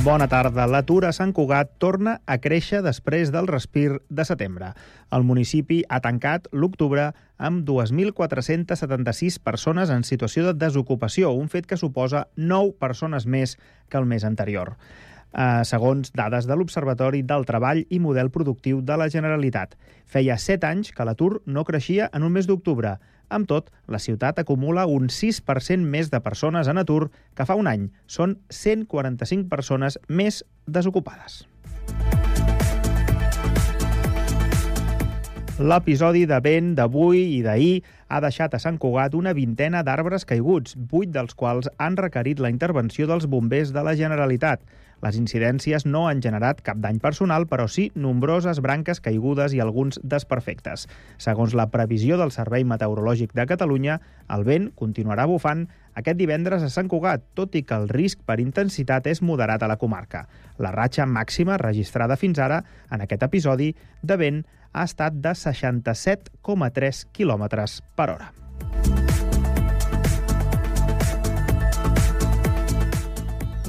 Bona tarda. L'atur a Sant Cugat torna a créixer després del respir de setembre. El municipi ha tancat l'octubre amb 2.476 persones en situació de desocupació, un fet que suposa 9 persones més que el mes anterior eh, segons dades de l'Observatori del Treball i Model Productiu de la Generalitat. Feia 7 anys que l'atur no creixia en un mes d'octubre. Amb tot, la ciutat acumula un 6% més de persones en atur que fa un any. Són 145 persones més desocupades. L'episodi de vent d'avui i d'ahir ha deixat a Sant Cugat una vintena d'arbres caiguts, vuit dels quals han requerit la intervenció dels bombers de la Generalitat. Les incidències no han generat cap dany personal, però sí nombroses branques caigudes i alguns desperfectes. Segons la previsió del Servei Meteorològic de Catalunya, el vent continuarà bufant aquest divendres a Sant Cugat, tot i que el risc per intensitat és moderat a la comarca. La ratxa màxima registrada fins ara en aquest episodi de vent ha estat de 67,3 km per hora.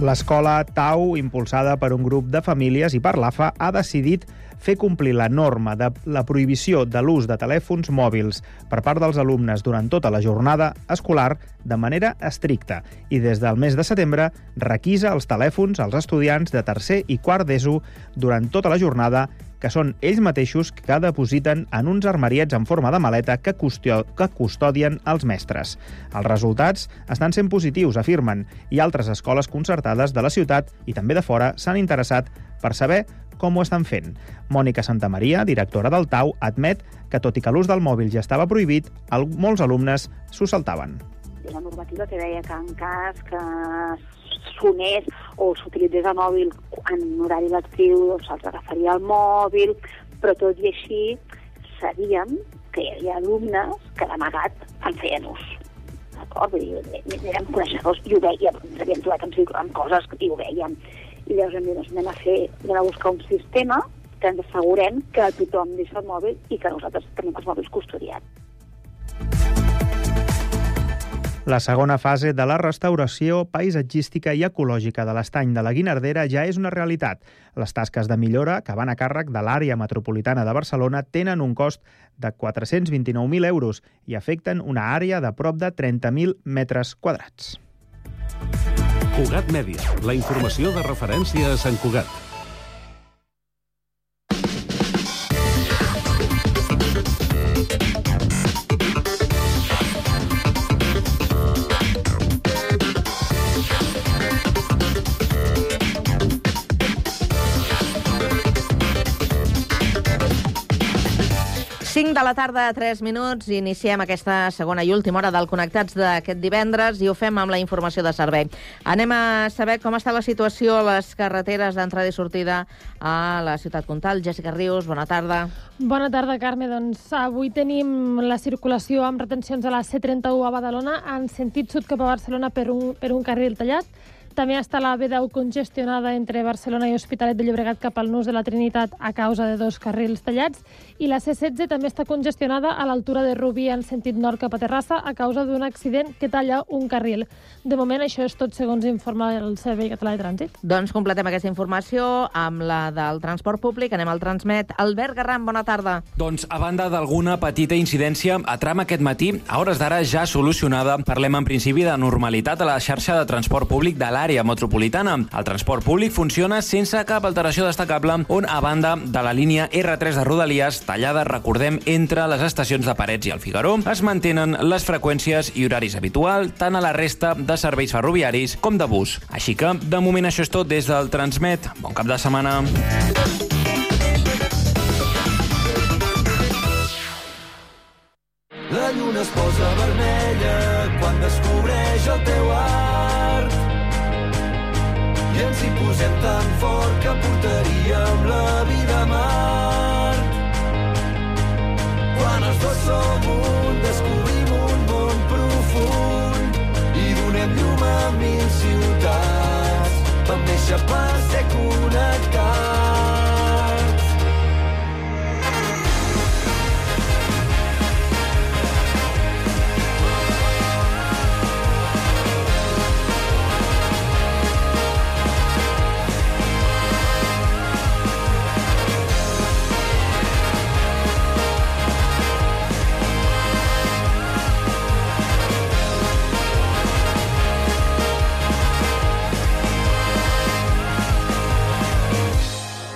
L'escola Tau, impulsada per un grup de famílies i per l'AFA, ha decidit fer complir la norma de la prohibició de l'ús de telèfons mòbils per part dels alumnes durant tota la jornada escolar de manera estricta i des del mes de setembre requisa els telèfons als estudiants de tercer i quart d'ESO durant tota la jornada que són ells mateixos que depositen en uns armariets en forma de maleta que, custio que custodien els mestres. Els resultats estan sent positius, afirmen, i altres escoles concertades de la ciutat i també de fora s'han interessat per saber com ho estan fent. Mònica Santamaria, directora del TAU, admet que tot i que l'ús del mòbil ja estava prohibit, molts alumnes s'ho saltaven. La normativa que deia que en cas que sonés o s'utilitzés el mòbil en horari lectiu, doncs se'ls agafaria el mòbil, però tot i així sabíem que hi havia alumnes que d'amagat en feien ús. D'acord? Vull dir, érem coneixedors i ho veiem, ens havíem trobat amb, amb coses i ho veiem. I llavors hem dit, doncs anem a fer, anem a buscar un sistema que ens assegurem que tothom deixa el mòbil i que nosaltres tenim els mòbils custodiats. La segona fase de la restauració paisatgística i ecològica de l'estany de la Guinardera ja és una realitat. Les tasques de millora, que van a càrrec de l'àrea metropolitana de Barcelona, tenen un cost de 429.000 euros i afecten una àrea de prop de 30.000 metres quadrats. Cugat Mèdia, la informació de referència a Sant Cugat. De la tarda, 3 minuts, iniciem aquesta segona i última hora del Connectats d'aquest divendres i ho fem amb la informació de servei. Anem a saber com està la situació a les carreteres d'entrada i sortida a la ciutat comtal. Jessica Rius, bona tarda. Bona tarda, Carme. Doncs avui tenim la circulació amb retencions a la C31 a Badalona en sentit sud cap a Barcelona per un, per un carril tallat també està la B10 congestionada entre Barcelona i Hospitalet de Llobregat cap al Nus de la Trinitat a causa de dos carrils tallats i la C16 també està congestionada a l'altura de Rubí en sentit nord cap a Terrassa a causa d'un accident que talla un carril. De moment això és tot segons informa el Servei Català de Trànsit. Doncs completem aquesta informació amb la del transport públic. Anem al Transmet. Albert Garram, bona tarda. Doncs a banda d'alguna petita incidència a tram aquest matí, a hores d'ara ja solucionada, parlem en principi de normalitat a la xarxa de transport públic de l'àrea metropolitana. El transport públic funciona sense cap alteració destacable, on a banda de la línia R3 de Rodalies, tallada, recordem, entre les estacions de Parets i el Figaró, es mantenen les freqüències i horaris habitual tant a la resta de serveis ferroviaris com de bus. Així que, de moment, això és tot des del Transmet. Bon cap de setmana. Som un, descobrim un món profund i donem llum a mil ciutats. Vam néixer per ser connectats.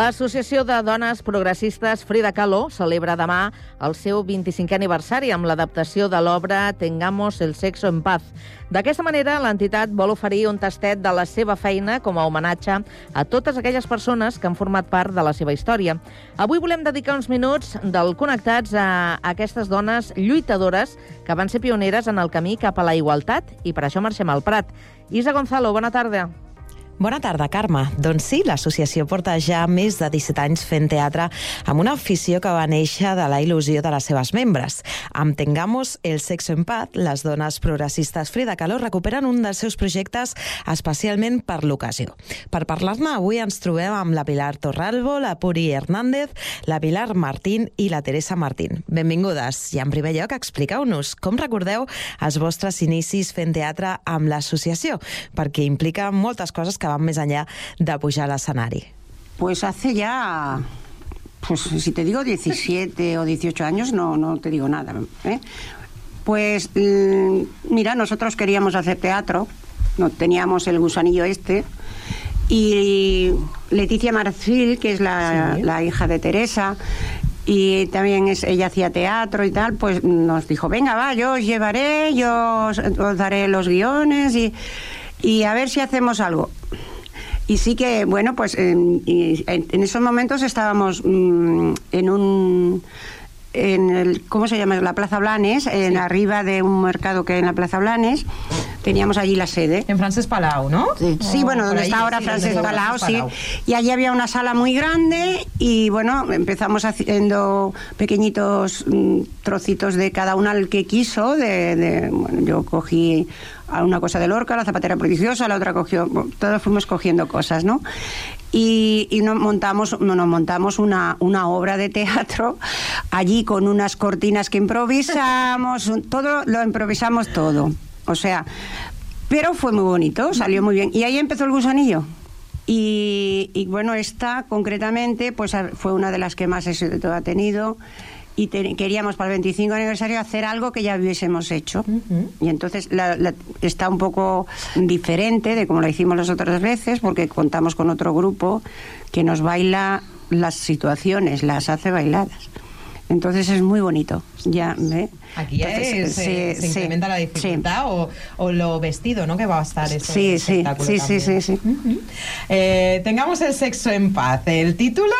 L'Associació de Dones Progressistes Frida Kahlo celebra demà el seu 25è aniversari amb l'adaptació de l'obra Tengamos el sexo en paz. D'aquesta manera, l'entitat vol oferir un tastet de la seva feina com a homenatge a totes aquelles persones que han format part de la seva història. Avui volem dedicar uns minuts del Connectats a aquestes dones lluitadores que van ser pioneres en el camí cap a la igualtat i per això marxem al Prat. Isa Gonzalo, bona tarda. Bona tarda, Carme. Doncs sí, l'associació porta ja més de 17 anys fent teatre amb una afició que va néixer de la il·lusió de les seves membres. Amb Tengamos el sexo en paz, les dones progressistes Frida Kahlo recuperen un dels seus projectes especialment per l'ocasió. Per parlar-ne, avui ens trobem amb la Pilar Torralbo, la Puri Hernández, la Pilar Martín i la Teresa Martín. Benvingudes. I en primer lloc, expliqueu-nos com recordeu els vostres inicis fent teatre amb l'associació, perquè implica moltes coses que van més enllà de pujar a l'escenari. Pues hace ya, pues si te digo 17 o 18 años, no, no te digo nada. ¿eh? Pues mm, mira, nosotros queríamos hacer teatro, no teníamos el gusanillo este, y Leticia Marfil, que es la, Sí. la hija de Teresa, y también es, ella hacía teatro y tal, pues nos dijo, venga, va, yo os llevaré, yo os, os daré los guiones y, y a ver si hacemos algo. Y sí que, bueno, pues en, en- esos momentos estábamos mm, en un... En el, ¿Cómo se llama? La Plaza Blanes, en arriba de un mercado que hay en la Plaza Blanes. Teníamos allí la sede. En Francesc Palau, ¿no? Sí, O bueno, donde ahí, está ahora sí, está Palau, sí. Y allí había una sala muy grande y bueno, empezamos haciendo pequeñitos mm, trocitos de cada una al que quiso. De, de- bueno, yo cogí a una cosa de Lorca, la zapatera prodigiosa, la otra cogió, todos fuimos cogiendo cosas, ¿no? Y, y nos montamos, no, nos montamos una, una obra de teatro allí con unas cortinas que improvisamos, todo lo improvisamos todo. O sea, pero fue muy bonito, salió muy bien. Y ahí empezó el gusanillo. Y, bueno, esta concretamente pues fue una de las que más éxito ha tenido. Y te- queríamos para el 25 aniversario hacer algo que ya hubiésemos hecho. Y entonces la- la- está un poco diferente de como lo hicimos las otras veces, porque contamos con otro grupo que nos baila las situaciones, las hace bailadas. Entonces es muy bonito. Ya. Aquí Entonces, es, sí, se, se sí, incrementa la sí. dificultad o, o lo vestido, ¿no? Que va a estar ese Sí, sí, espectáculo sí, sí, sí, sí. Eh, tengamos el sexo en paz. El título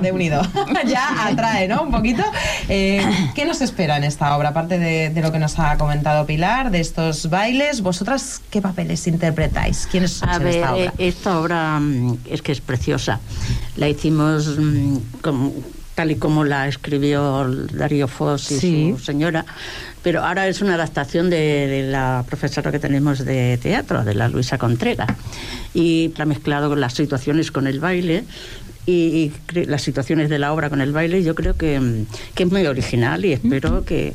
de unido ya atrae, ¿no? Un poquito. Eh, ¿Qué nos espera en esta obra? Aparte de, de lo que nos ha comentado Pilar, de estos bailes, ¿vosotras qué papeles interpretáis? ¿Quiénes sois A en ver, esta obra? eh, esta obra mm, es que es preciosa. La hicimos mm, como- tal y como la escribió Darío Foss y Sí. su señora, pero ahora es una adaptación de, de la profesora que tenemos de teatro, de la Luisa Contreras, y la ha mezclado con las situaciones con el baile. Y, y las situaciones de la obra con el baile, yo creo que, que es muy original y espero que,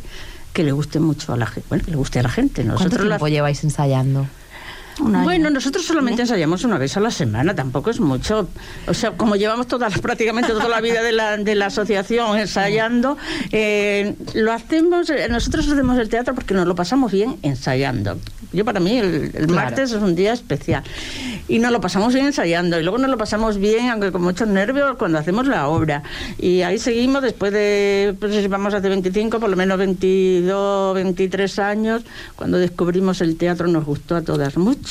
que le guste mucho a la gente. Bueno, que le guste a la gente. ¿Cuánto la- tiempo lleváis ensayando? Bueno, nosotros solamente ensayamos una vez a la semana, tampoco es mucho. O sea, como llevamos toda, prácticamente toda la vida de la, de la asociación ensayando, eh, lo hacemos, eh, nosotros hacemos el teatro porque nos lo pasamos bien ensayando. Yo para mí el, el Claro. martes es un día especial. Y nos lo pasamos bien ensayando. Y luego nos lo pasamos bien, aunque con muchos nervios, cuando hacemos la obra. Y ahí seguimos después de, pues vamos hace 25, por lo menos 22, 23 años. Cuando descubrimos el teatro nos gustó a todas mucho.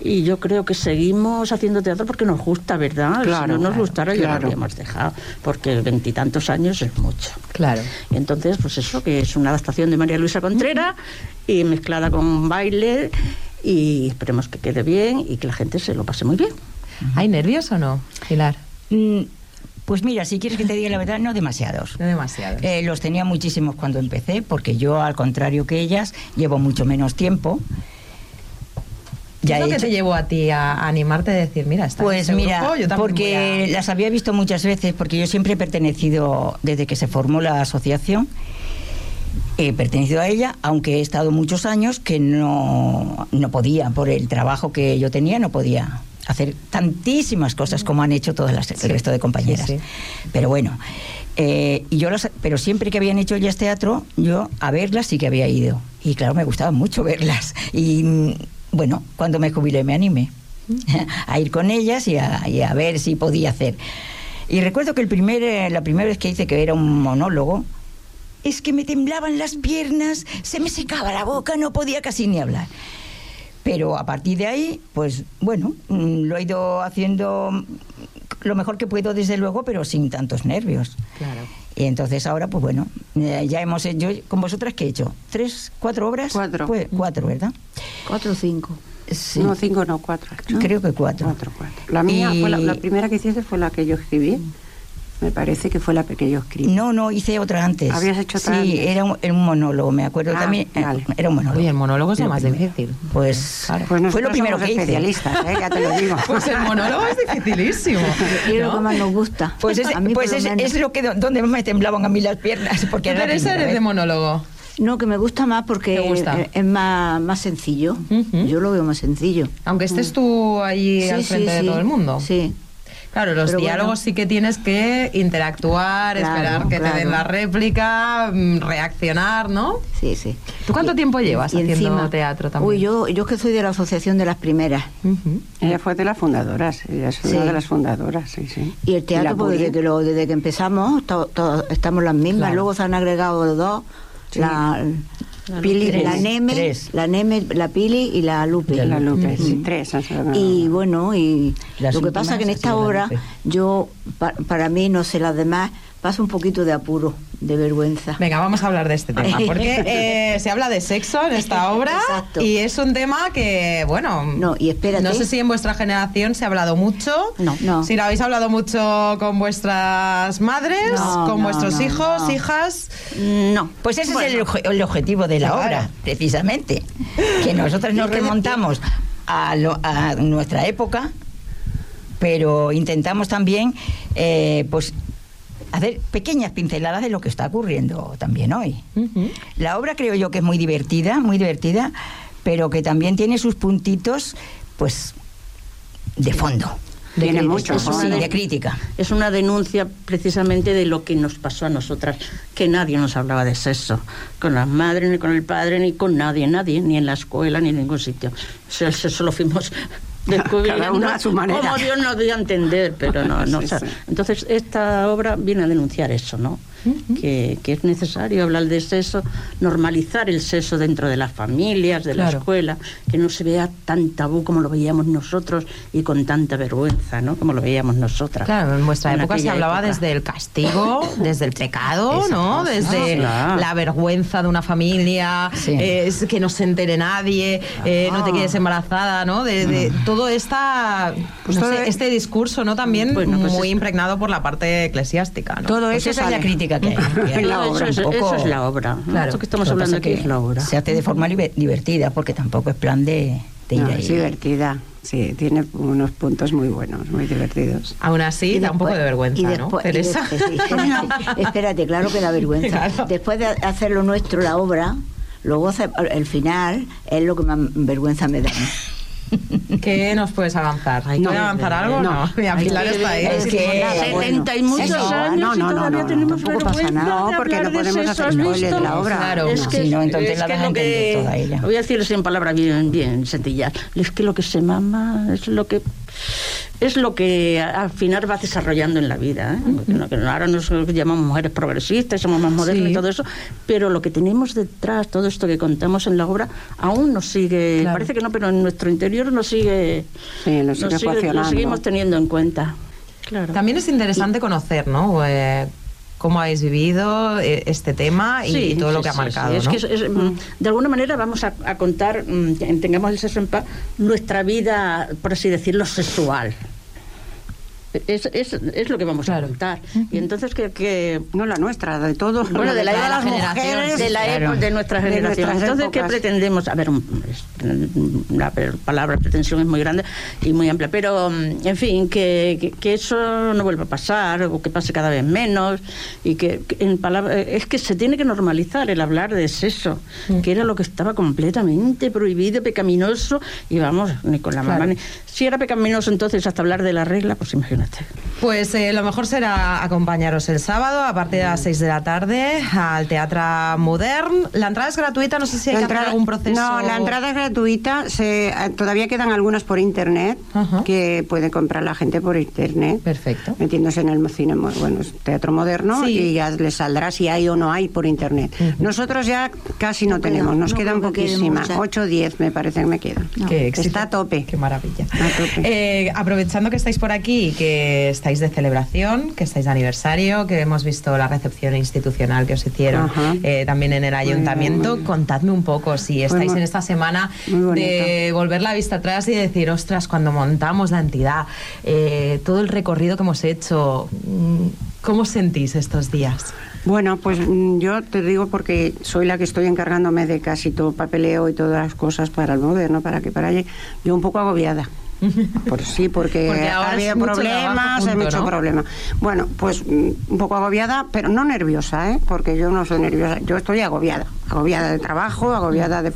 Y yo creo que seguimos haciendo teatro porque nos gusta, ¿verdad? Claro, si no nos claro, gustara ya lo claro. habríamos dejado, porque veintitantos años es mucho. Claro. Entonces, pues eso, que es una adaptación de María Luisa Contreras y mezclada con baile y esperemos que quede bien y que la gente se lo pase muy bien. ¿Hay nervios o no, Pilar? Mm, Pues mira, si quieres que te diga la verdad, no demasiados. No demasiado. Eh, los tenía muchísimos cuando empecé, porque yo, al contrario que ellas, llevo mucho menos tiempo. ¿Qué es lo que hecho- te llevó a ti a, animarte a decir, mira, está Pues mira, grupo, yo porque a- las había visto muchas veces, porque yo siempre he pertenecido, desde que se formó la asociación, he pertenecido a ella, aunque he estado muchos años que no, no podía, por el trabajo que yo tenía, no podía hacer tantísimas cosas como han hecho todas las, el resto de compañeras. sí. Pero bueno, eh, y yo las- pero siempre que habían hecho ellas teatro, yo a verlas sí que había ido. Y claro, me gustaba mucho verlas. Y bueno, cuando me jubilé me animé a ir con ellas y a, y a ver si podía hacer. Y recuerdo que el primer, eh, la primera vez que hice, que era un monólogo, es que me temblaban las piernas, se me secaba la boca, no podía casi ni hablar. Pero a partir de ahí, pues bueno, mm, lo he ido haciendo lo mejor que puedo, desde luego, pero sin tantos nervios. Claro. Y entonces ahora, pues bueno, eh, ya hemos hecho, con vosotras, ¿qué he hecho? ¿Tres, cuatro obras? Cuatro. Pues, cuatro, ¿verdad? ¿Cuatro o cinco? Sí. No, cinco, no, cuatro. ¿no? Creo que cuatro. Cuatro, cuatro. La mía, Y- fue la, la primera que hiciste fue la que yo escribí. Me parece que fue la que yo escribí. No, no, hice otra antes. ¿Habías hecho otra Sí, antes? era un, era un monólogo, me acuerdo Ah, también. eh, vale. Era un monólogo. Oye, el monólogo es lo Lo más primero. difícil. Pues, Pues fue lo primero somos que hice. especialistas, ¿eh? ya te lo digo. Pues el monólogo es dificilísimo. Y es lo ¿no? que más nos gusta. Pues, es, A mí, pues es, lo menos. es lo que donde me temblaban a mí las piernas. Porque ¿Tú, eres de vez. monólogo? No, que me gusta más porque ¿Te gusta? es- es más, más sencillo. Yo lo veo más sencillo. Aunque estés tú allí Sí, al sí, frente de sí. todo el mundo. Sí. Claro, los Pero diálogos bueno. sí que tienes que interactuar, Claro, esperar que te den la réplica, mm, reaccionar, ¿no? Sí, sí. ¿Tú cuánto tiempo llevas y haciendo encima- teatro también? Uy, yo, yo que soy de la asociación de las primeras. Ella fue de las fundadoras, ella es Sí. una de las fundadoras, sí, sí. Y el teatro, pues, desde, que lo, desde que empezamos, to- to- estamos las mismas. Claro. Luego se han agregado dos. Sí. La, Pili, la. Neme, Tres. la Neme, la Pili y la Lupe. La Lupe, sí, tres. Y bueno, y Las lo que pasa que en esta la obra, yo, pa- para mí, no sé, las demás, pasa un poquito de apuro, de vergüenza. Venga, vamos a hablar de este tema, porque eh, se habla de sexo en esta obra Exacto. y es un tema que, bueno, No, y espérate. no sé si en vuestra generación se ha hablado mucho, No, no. si lo habéis hablado mucho con vuestras madres, No, con no, vuestros hijos, hijas. No. Pues ese es el, objetivo de la Claro. obra, precisamente. Que nosotros nos remontamos a, lo- a nuestra época, pero intentamos también, eh, pues, hacer pequeñas pinceladas de lo que está ocurriendo también hoy. La obra creo yo que es muy divertida, muy divertida, pero que también tiene sus puntitos, pues, de fondo. De Tiene mucho, sí, ¿no? de crítica. Es una denuncia precisamente de lo que nos pasó a nosotras, que nadie nos hablaba de sexo, con las madres, ni con el padre, ni con nadie, nadie, ni en la escuela, ni en ningún sitio. O sea, el sexo lo fuimos descubriendo Cada uno a su manera. como Dios nos dio a entender, pero no, no. Sí, o sea, sí. Entonces, esta obra viene a denunciar eso, ¿no? Que, que es necesario hablar de sexo, normalizar el sexo dentro de las familias, de la Claro. escuela, que no se vea tan tabú como lo veíamos nosotros y con tanta vergüenza, ¿no? Como lo veíamos nosotras. Claro, en vuestra En época se hablaba época. desde el castigo, desde el pecado, ¿no? Exacto. Desde Claro. la vergüenza de una familia, Sí. eh, es que no se entere nadie, eh, no te quedes embarazada, ¿no? De, de todo esta, Pues no todo sé, este discurso, ¿no? También Bueno, pues muy es- impregnado por la parte eclesiástica, ¿no? Todo Pues eso esa es la sale. Que hay. que la Eso obra. es, un poco- eso es la obra. ¿no? Claro. Esto que estamos hablando aquí que es la obra. Se hace de forma divertida, porque tampoco es plan de, de ir No, ahí. es divertida, sí, tiene unos puntos muy buenos, muy divertidos. Aún así, Y da un poco después- de vergüenza, y ¿no, después- y Teresa? de- sí, espérate, espérate, claro que da vergüenza. Claro. Después de hacer lo nuestro, la obra, luego el final es lo que más vergüenza me da. ¿Qué nos puedes avanzar? ¿Hay que avanzar algo? No, no. Pilar está ahí. es que- nada, bueno. 70 y muchos Eso, años no, y no, no, todavía no, tenemos tampoco pasa nada. No, porque no de podemos sexo, hacer ¿has spoiler de la obra. Claro. Es No, que, si no, entonces es la lo que- toda ella. Voy a decirles en palabras bien, bien sencillas. Es que lo que se mama es lo que es lo que al final va desarrollando en la vida. ¿eh? Ahora nos llamamos mujeres progresistas, somos más modernas Sí. y todo eso, pero lo que tenemos detrás, todo esto que contamos en la obra, aún nos sigue, Claro. parece que no, pero en nuestro interior nos sigue, Sí, lo nos sigue sigue- lo seguimos teniendo en cuenta. Claro. También es interesante conocer, ¿no? Eh, cómo habéis vivido eh, este tema y, Sí, todo lo sí, que ha marcado, sí. Es ¿no? que es- es, mm, de alguna manera vamos a, a contar, mm, en tengamos el sexo en paz, nuestra vida, por así decirlo, sexual. Es, es, es lo que vamos a contar. Y entonces que, que... No la nuestra, de todo. Bueno, de la, de de las mujeres, de la claro. época de nuestra generación. Entonces, ¿qué épocas. pretendemos? A ver, la palabra pretensión es muy grande y muy amplia, pero mm, en fin, que, que, que eso no vuelva a pasar o que pase cada vez menos y que, en palabra, es que se tiene que normalizar el hablar de sexo, que era lo que estaba completamente prohibido, pecaminoso y vamos, ni con la Claro. mamá ni... Si era pecaminoso entonces hasta hablar de la regla, pues imagínate. Pues eh, lo mejor será acompañaros el sábado a partir de las 6 de la tarde al Teatro Modern. La entrada es gratuita, no sé si hay La que hacer entrada- algún proceso. No, la entrada es gratuita. Se, eh, todavía quedan algunas por internet que puede comprar la gente por internet. Perfecto. Metiéndose en el cine, bueno, es teatro moderno Sí. y ya les saldrá si hay o no hay por internet. Nosotros ya casi no, tenemos, nos no quedan poquísimas. mucha. 8 o 10 me parece que me quedan. Está a tope. Qué maravilla. A tope. Eh, aprovechando que estáis por aquí, que estáis de celebración, que estáis de aniversario, que hemos visto la recepción institucional que os hicieron eh, también en el ayuntamiento, contadme un poco si estáis en esta semana de volver la vista atrás y decir, ostras, cuando montamos la entidad, eh, todo el recorrido que hemos hecho, mm, ¿cómo os sentís estos días? Bueno, pues mm, yo te digo porque soy la que estoy encargándome de casi todo papeleo y todas las cosas para el moderno, para que para allí. Yo un poco agobiada. Por sí, porque, Porque es mucho problemas, hay mucho ¿no? problema. Bueno, pues mm, un poco agobiada, pero no nerviosa, ¿eh? Porque yo no soy nerviosa, yo estoy agobiada, agobiada de trabajo, agobiada de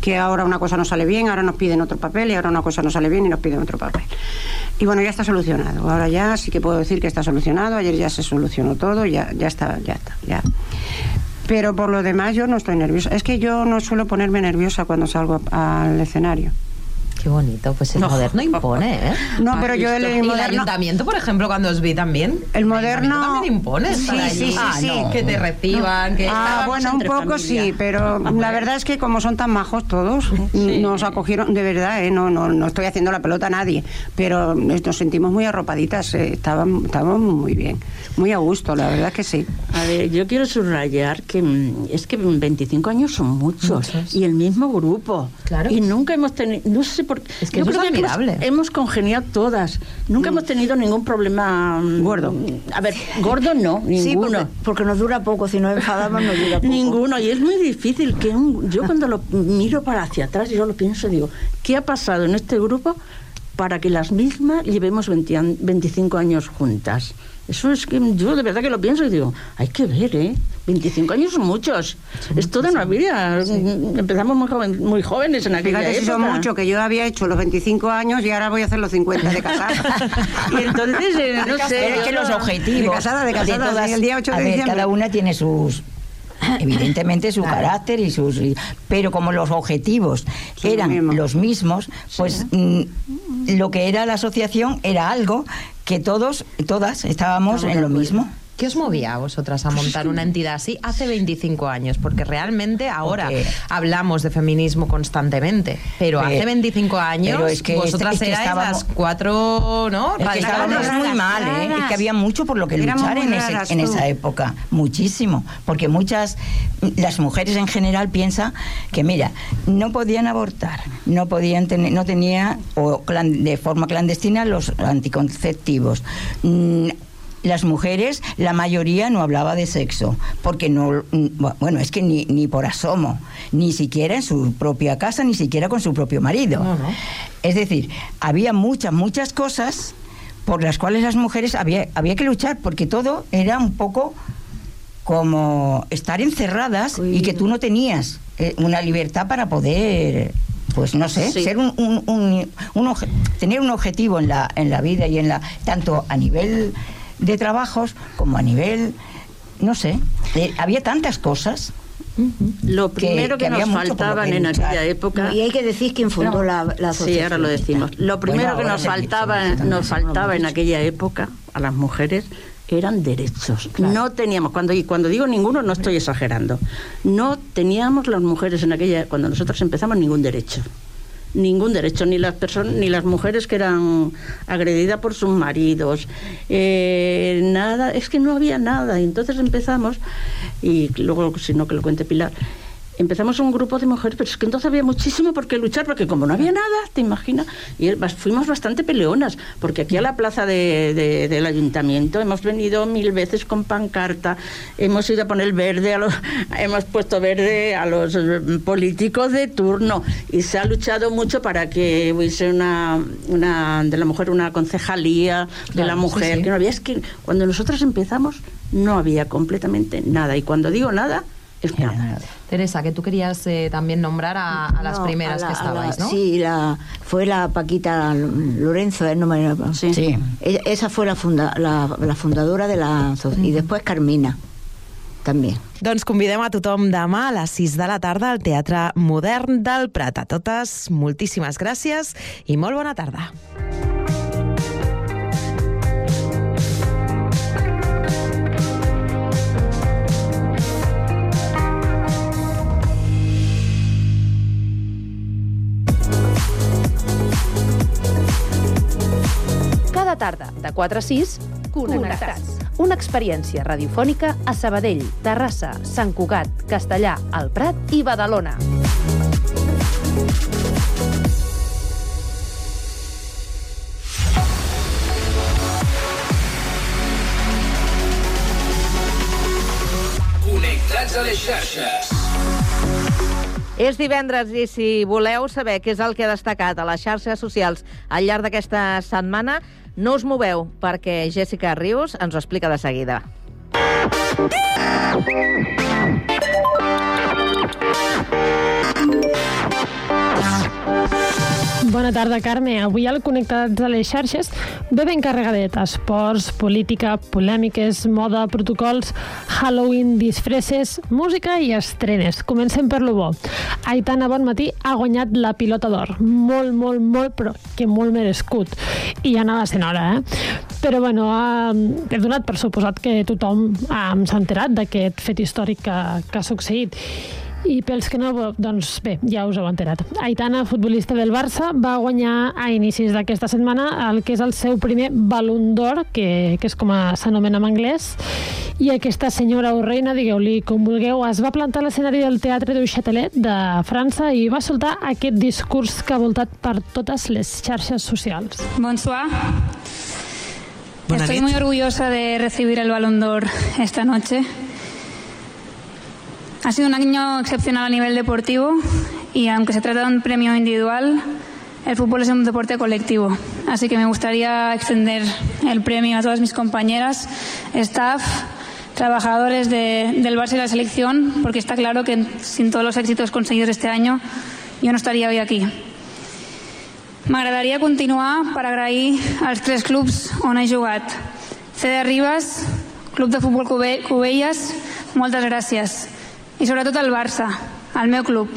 que ahora una cosa no sale bien, ahora nos piden otro papel y ahora una cosa no sale bien y nos piden otro papel. Y bueno, ya está solucionado. Ahora ya sí que puedo decir que está solucionado. Ayer ya se solucionó todo, ya, ya está, ya está, ya. Pero por lo demás yo no estoy nerviosa. Es que yo no suelo ponerme nerviosa cuando salgo al escenario. Qué bonito, pues el moderno impone, ¿eh? No, pero yo el, el ¿Y el moderno... ayuntamiento, por ejemplo, cuando os vi también? El moderno- también impone Sí, allí. sí, sí, Ah, sí. no, Que te reciban, que... Ah, bueno, un poco familia. sí, pero la verdad es que como son tan majos todos, nos acogieron, de verdad, ¿eh? no, no, no estoy haciendo la pelota a nadie, pero nos sentimos muy arropaditas, eh, estábamos, estábamos muy bien, muy a gusto, la verdad que sí. A ver, yo quiero subrayar que mm, es que 25 años son muchos, y el mismo grupo. Claro. Y nunca hemos tenido, no sé por qué. Es que yo eso creo es que hemos, admirable. hemos congeniado todas. Nunca hemos tenido ningún problema mm, Gordo. A ver, gordo no, Sí, ninguno. porque, porque nos dura poco, si nos enfadamos nos dura poco. Ninguno, y es muy difícil que un- yo cuando lo miro para hacia atrás, yo lo pienso, digo, ¿qué ha pasado en este grupo para que las mismas llevemos 20 an- 25 años juntas? Eso es que yo de verdad que lo pienso y digo, hay que ver, ¿eh? 25 años son muchos. es toda una vida. Empezamos muy, joven- muy jóvenes en aquella Fíjate si época. son mucho, que yo había hecho los 25 años y ahora voy a hacer los 50 de casada. Y entonces, eh, no sé. Pero es que los objetivos De casada, de casada, todas- sí, el día 8 de a ver, diciembre. cada una tiene sus evidentemente su carácter y sus pero como los objetivos eran los mismos. los mismos pues mm, lo que era la asociación era algo que todos todas estábamos en lo mismo ¿Qué os movía a vosotras a montar una entidad así hace 25 años? Porque realmente ahora hablamos de feminismo constantemente, pero, hace 25 años pero es que vosotras este- es que erais las cuatro, ¿no? Es que estábamos muy mal, ¿eh? Es que había mucho por lo que luchar en, ese- en esa época, muchísimo. Porque muchas, las mujeres en general piensan que, mira, no podían abortar, no podían tener, no tenía, o clan- de forma clandestina, los anticonceptivos. Las mujeres, la mayoría no hablaba de sexo, porque no, bueno, es que ni, ni por asomo, ni siquiera en su propia casa, ni siquiera con su propio marido. No, no. Es decir, había muchas, muchas cosas por las cuales las mujeres había, había que luchar, porque todo era un poco como estar encerradas y que tú no tenías eh, una libertad para poder pues no sé Sí. ser un, un- un- un tener un objetivo en la en la vida y en la tanto a nivel de trabajos como a nivel no sé eh, había tantas cosas Lo primero que, nos faltaban que en aquella época. Y hay que decir quién fundó la, la. Sí, ahora lo decimos. Lo primero Bueno, que nos faltaba, nos faltaba en aquella época a las mujeres eran derechos. No teníamos, cuando, y cuando digo ninguno, no estoy exagerando. No teníamos las mujeres en aquella, cuando nosotros empezamos, ningún derecho. Ningún derecho, ni las personas, ni las mujeres que eran agredidas por sus maridos, eh, nada, es que no había nada. Y entonces empezamos, y luego, si no que lo cuente Pilar, empezamos un grupo de mujeres, pero es que entonces había muchísimo por qué luchar, porque como no había nada, ¿te imaginas? Y fuimos bastante peleonas, porque aquí a la plaza de- de- del ayuntamiento hemos venido mil veces con pancarta, hemos ido a poner verde, a los, hemos puesto verde a los eh, políticos de turno, y se ha luchado mucho para que hubiese una, una de la mujer una concejalía de Claro, la mujer, sí. que no había, es que cuando nosotras empezamos no había completamente nada, y cuando digo nada, es nada. Teresa, que tú querías eh, también nombrar a, a las No, primeras a la- que a la- estabais, ¿no? Sí, la, fue la Paquita Lorenzo, ¿eh? no me, Sí. Sí. Ella- Esa fue la, funda, la, la fundadora de la... Y después Carmina, també. Doncs convidem a tothom demà a les 6 de la tarda al Teatre Modern del Prat. A totes, moltíssimes gràcies i molt bona tarda. Cada tarda, de 4 a 6, Connectats. Una experiència radiofònica a Sabadell, Terrassa, Sant Cugat, Castellà, El Prat i Badalona. Connectats a les xarxes. És divendres i si voleu saber què és el que ha destacat a les xarxes socials al llarg d'aquesta setmana, no us moveu, perquè Jessica Rius ens ho explica de seguida. Bona tarda, Carme. Avui al Connectats a les xarxes ve ben carregadet. Esports, política, polèmiques, moda, protocols, Halloween, disfresses, música i estrenes. Comencem per lo bo. Aitana Bonmatí ha guanyat la pilota d'or. Molt, molt, molt, però que molt merescut. I ja anava sent hora, eh? Però, bueno, he donat per suposat que tothom s'ha enterat d'aquest fet històric que, que ha succeït. I pels que no, doncs bé, ja us heu enterat. Aitana, futbolista del Barça, va guanyar a inicis d'aquesta setmana el que és el seu primer Ballon d'Or, que, que és com a- s'anomena en anglès, i aquesta senyora o reina, digueu-li com vulgueu, es va plantar a l'escenari del Teatre du Châtelet de França i va soltar aquest discurs que ha voltat per totes les xarxes socials. Bonsoir. Buena Estoy nit. muy orgullosa de recibir el Balón d'Or esta noche. Ha sido un año excepcional a nivel deportivo y aunque se trata de un premio individual, el fútbol es un deporte colectivo. Así que me gustaría extender el premio a todas mis compañeras, staff, trabajadores de- del Barça y la selección, porque está claro que sin todos los éxitos conseguidos este año, yo no estaría hoy aquí. M'agradaria continuar per agrair als tres clubs on he jugat. CD Ribes, Club de Futbol Cube- Cubelles, moltes gràcies. I sobretot al Barça, el meu club,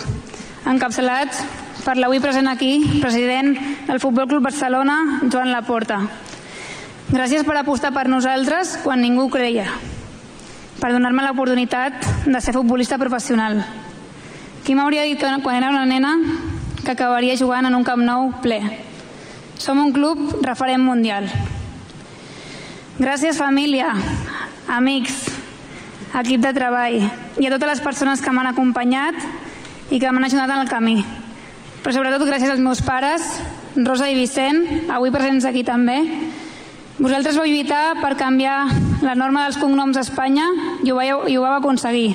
encapçalat per l'avui present aquí, president del Futbol Club Barcelona, Joan Laporta. Gràcies per apostar per nosaltres quan ningú creia, per donar-me l'oportunitat de ser futbolista professional. Qui m'hauria dit quan era una nena que acabaria jugant en un Camp Nou ple? Som un club referent mundial. Gràcies família, amics, equip de treball i a totes les persones que m'han acompanyat i que m'han ajudat en el camí. Però sobretot gràcies als meus pares, Rosa i Vicent, avui presents aquí també. Vosaltres vau lluitar per canviar la norma dels cognoms a Espanya i ho vau, i ho vau aconseguir.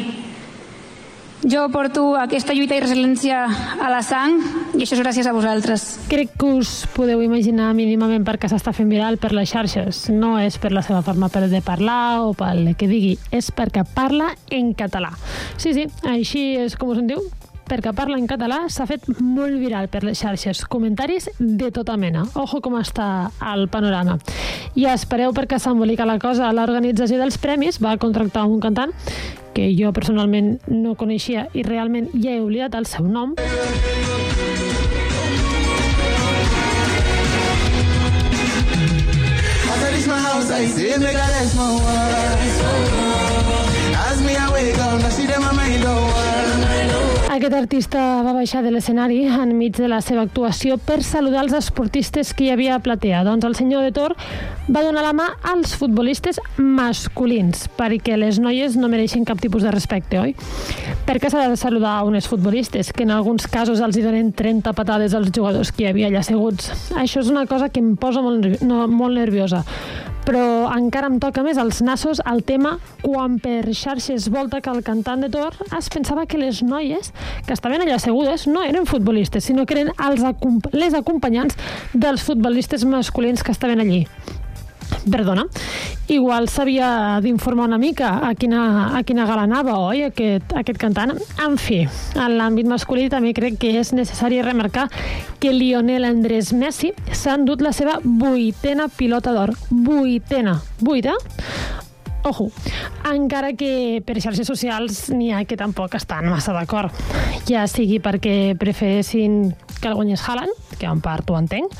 Jo porto aquesta lluita i resiliència a la sang i això és gràcies a vosaltres. Crec que us podeu imaginar mínimament per què s'està fent viral per les xarxes. No és per la seva forma per de parlar o pel que digui, és perquè parla en català. Sí, sí, així és com us en diu, perquè parla en català s'ha fet molt viral per les xarxes. Comentaris de tota mena. Ojo com està el panorama. I espereu perquè s'embolica la cosa. L'organització dels premis va contractar un cantant que jo personalment no coneixia i realment ja he oblidat el seu nom. I. Aquest artista va baixar de l'escenari enmig de la seva actuació per saludar els esportistes que hi havia a platea. Doncs el senyor de Tor va donar la mà als futbolistes masculins, perquè les noies no mereixen cap tipus de respecte, oi? Per què s'ha de saludar a unes futbolistes, que en alguns casos els hi donen 30 patades als jugadors que hi havia allà asseguts? Això és una cosa que em posa molt, no, molt nerviosa però encara em toca més els nassos el tema quan per xarxes volta que el cantant de Tor es pensava que les noies que estaven allà assegudes no eren futbolistes, sinó que eren els les acompanyants dels futbolistes masculins que estaven allí. Perdona. Igual s'havia d'informar una mica a quina, a quina gala anava, oi, aquest, aquest cantant. En fi, en l'àmbit masculí també crec que és necessari remarcar que Lionel Andrés Messi s'ha endut la seva vuitena pilota d'or. Vuitena. Vuita? Ojo, encara que per xarxes socials n'hi ha que tampoc estan massa d'acord. Ja sigui perquè preferessin que el guanyés Haaland, que en part ho entenc,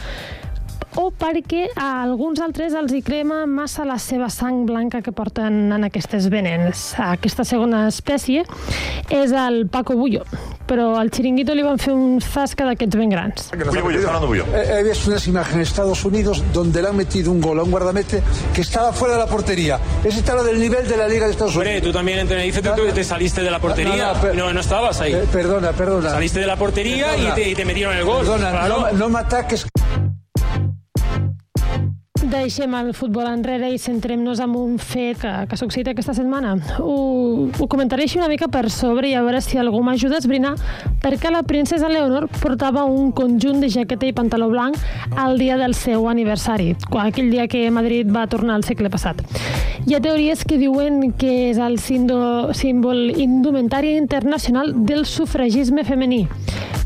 o perquè a alguns altres els hi crema massa la seva sang blanca que porten en aquestes venes. Aquesta segona espècie és el Paco Bullo, però al xiringuito li van fer un zasca d'aquests ben grans. He visto unas imágenes de Estados Unidos donde le han metido un gol a un guardamete que estaba fuera de la portería. Ese estaba del nivel de la Liga de Estados Unidos. Hombre, tú también en Tenerife tú te saliste de la portería. No, no, per- No, no, estabas ahí. Eh, perdona, perdona. Saliste de la portería y te, y te metieron el gol. Perdona, Claro. no, no me ataques. Deixem el futbol enrere i centrem-nos en un fet que, que ha succeït aquesta setmana. Ho, ho comentaré així una mica per sobre i a veure si algú m'ajuda a esbrinar perquè la princesa Leonor portava un conjunt de jaqueta i pantaló blanc al dia del seu aniversari, aquell dia que Madrid va tornar al segle passat. Hi ha teories que diuen que és el símbol indumentari internacional del sufragisme femení.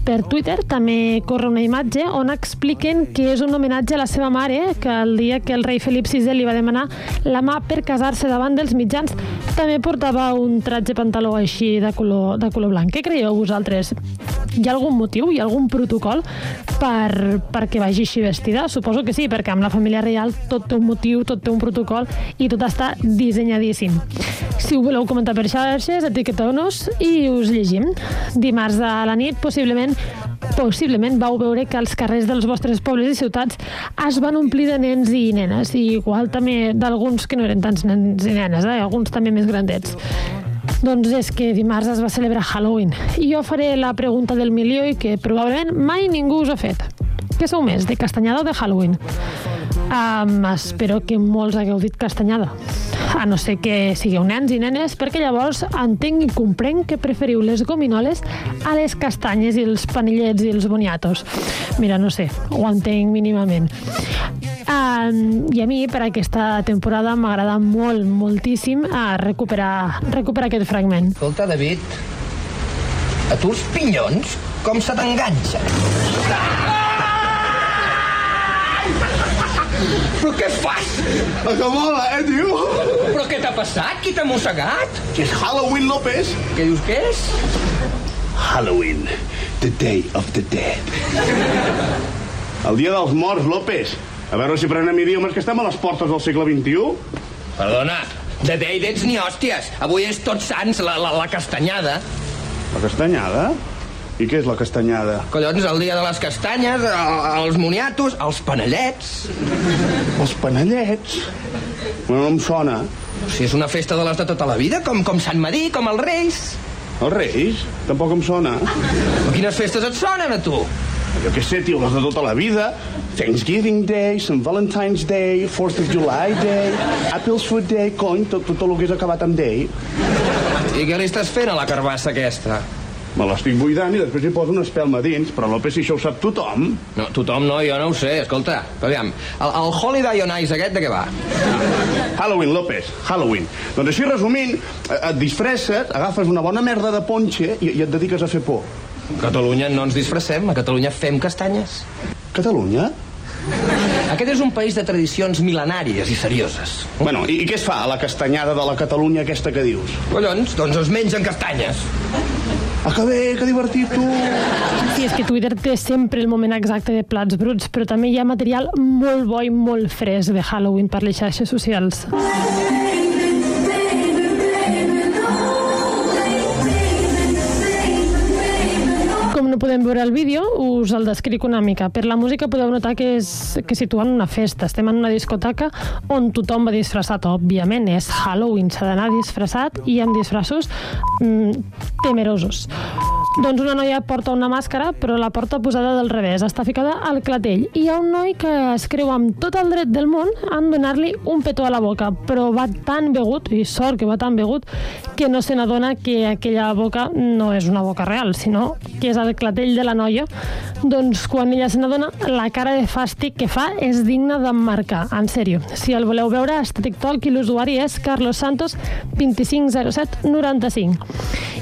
Per Twitter també corre una imatge on expliquen que és un homenatge a la seva mare, que el dia que el rei Felip VI li va demanar la mà per casar-se davant dels mitjans, també portava un tratge pantaló així de color, de color blanc. Què creieu vosaltres? Hi ha algun motiu, hi ha algun protocol per, perquè vagi així vestida? Suposo que sí, perquè amb la família reial tot té un motiu, tot té un protocol i tot està dissenyadíssim. Si ho voleu comentar per xarxes, etiqueteu-nos i us llegim. Dimarts a la nit, possiblement, possiblement vau veure que els carrers dels vostres pobles i ciutats es van omplir de nens i nenes, i igual també d'alguns que no eren tants nens i nenes, eh? alguns també més grandets. Doncs és que dimarts es va celebrar Halloween. I jo faré la pregunta del milió i que probablement mai ningú us ha fet. Què sou més, de castanyada o de Halloween? Um, espero que molts hagueu dit castanyada. A no ser que sigueu nens i nenes, perquè llavors entenc i comprenc que preferiu les gominoles a les castanyes i els panellets i els boniatos. Mira, no sé, ho entenc mínimament. Um, I a mi, per aquesta temporada, m'agrada molt, moltíssim a recuperar, recuperar aquest fragment. Escolta, David, a tu els pinyons com se t'enganxen? Però què fas? Que mola, eh, tio? Però què t'ha passat? Qui t'ha mossegat? Que és Halloween, López. Què dius que és? Halloween, the day of the dead. El dia dels morts, López. A veure si prenem idiomes que estem a les portes del segle XXI. Perdona, de deidets ni hòsties. Avui és tots sants, la, la, la castanyada. La castanyada? I què és la castanyada? Collons, el dia de les castanyes, el- els moniatos, els panellets. Els panellets? Bueno, no em sona. Si és una festa de les de tota la vida, com, com Sant Madí, com els Reis. Els Reis? Tampoc em sona. Però quines festes et sonen, a tu? Jo què sé, tio, les de tota la vida. Thanksgiving Day, St. Valentine's Day, 4th of July Day, Apples Food Day, cony, tot, tot el que és acabat amb Day. I què li estàs fent a la carbassa aquesta? Me l'estic buidant i després hi poso una espelma dins, però López, si això ho sap tothom... No, tothom no, jo no ho sé. Escolta, aviam, el, el Holiday on Ice aquest de què va? Halloween, López, Halloween. Doncs així resumint, eh, et disfresses, agafes una bona merda de ponxe i, i et dediques a fer por. A Catalunya no ens disfressem, a Catalunya fem castanyes. Catalunya? Aquest és un país de tradicions mil·lenàries i serioses. Bueno, i, i què es fa a la castanyada de la Catalunya aquesta que dius? Collons, doncs es mengen castanyes. Ah, que bé, que divertit, tu! Sí, és que Twitter té sempre el moment exacte de plats bruts, però també hi ha material molt bo i molt fresc de Halloween per les xarxes socials. Podem veure el vídeo, us el descric una mica. Per la música podeu notar que és que situen una festa. Estem en una discoteca on tothom va disfressat, òbviament. És Halloween, s'ha d'anar disfressat i amb disfressos mm, temerosos. Doncs una noia porta una màscara, però la porta posada del revés. Està ficada al clatell. I hi ha un noi que es creu amb tot el dret del món en donar-li un petó a la boca, però va tan begut, i sort que va tan begut, que no se n'adona que aquella boca no és una boca real, sinó que és el clatell de la noia. Doncs quan ella se n'adona, la cara de fàstic que fa és digna d'emmarcar, en sèrio. Si el voleu veure, està TikTok i l'usuari és Carlos Santos 250795.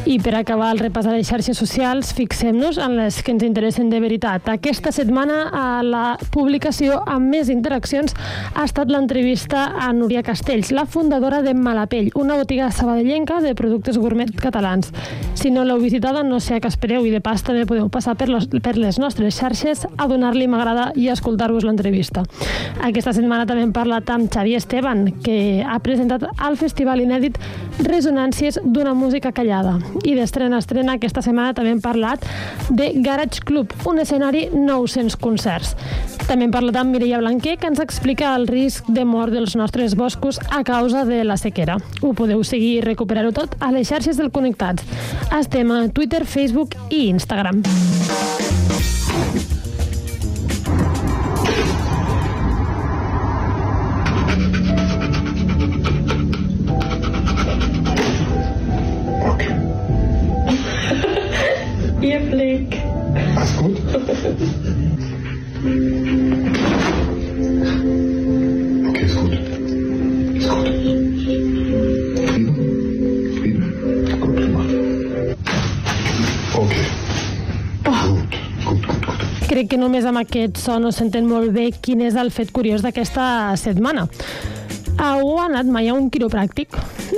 I per acabar el repàs a les xarxes socials, fixem-nos en les que ens interessen de veritat. Aquesta setmana a la publicació amb més interaccions ha estat l'entrevista a Núria Castells, la fundadora de Malapell, una botiga sabadellenca de productes gourmet catalans. Si no l'heu visitada, no sé a què espereu i de pas també podeu passar per, los, per les nostres xarxes a donar-li m'agrada i escoltar-vos l'entrevista. Aquesta setmana també hem parlat amb Xavier Esteban, que ha presentat al festival inèdit Resonàncies d'una música callada. I d'estrena a estrena aquesta setmana també hem parlat de Garage Club, un escenari 900 concerts. També hem parlat amb Mireia Blanquer, que ens explica el risc de mort dels nostres boscos a causa de la sequera. Ho podeu seguir i recuperar-ho tot a les xarxes del Connectats. Estem a Twitter, Facebook i Instagram. Només amb aquest so no s'entén molt bé quin és el fet curiós d'aquesta setmana. Heu anat mai a un quiropràctic?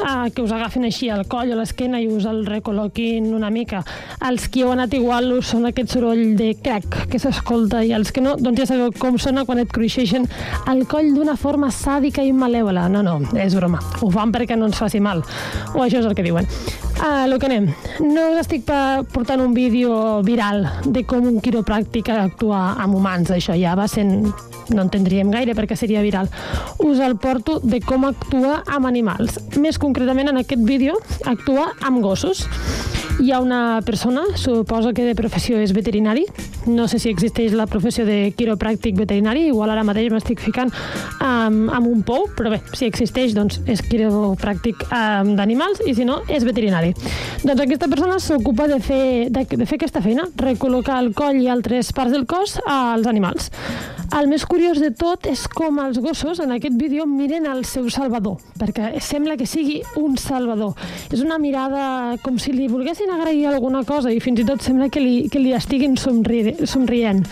Ah, que us agafin així al coll o l'esquena i us el recol·loquin una mica. Els que heu anat igual us sona aquest soroll de crac que s'escolta i els que no, doncs ja sabeu com sona quan et cruixeixen el coll d'una forma sàdica i malèvola. No, no, és broma. Ho fan perquè no ens faci mal. O això és el que diuen. A lo que anem. No us estic portant un vídeo viral de com un quiropràctic actua amb humans. Això ja va sent... No entendríem gaire perquè seria viral. Us el porto de com actua amb animals. Més concretament, en aquest vídeo, actua amb gossos. Hi ha una persona, suposo que de professió és veterinari, no sé si existeix la professió de quiropràctic veterinari, igual ara mateix m'estic ficant amb, amb un pou, però bé, si existeix, doncs és quiropràctic um, d'animals i si no, és veterinari. Doncs aquesta persona s'ocupa de, fer, de, de fer aquesta feina, recol·locar el coll i altres parts del cos als animals. El més curiós de tot és com els gossos en aquest vídeo miren el seu salvador, perquè sembla que sigui un salvador. És una mirada com si li volguessin agrair alguna cosa i fins i tot sembla que li, que li estiguin somri somrient.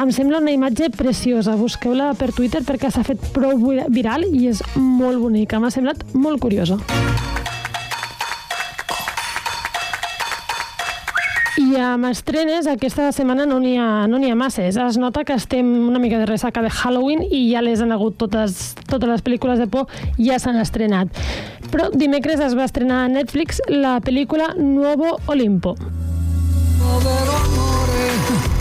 Em sembla una imatge preciosa. Busqueu-la per Twitter perquè s'ha fet prou vi- viral i és molt bonica. M'ha semblat molt curiosa. I amb estrenes, aquesta setmana no n'hi ha, no ha masses. Es nota que estem una mica de ressaca de Halloween i ja les han hagut totes, totes les pel·lícules de por, ja s'han estrenat. Però dimecres es va estrenar a Netflix la pel·lícula Nuovo Olimpo. Povero amore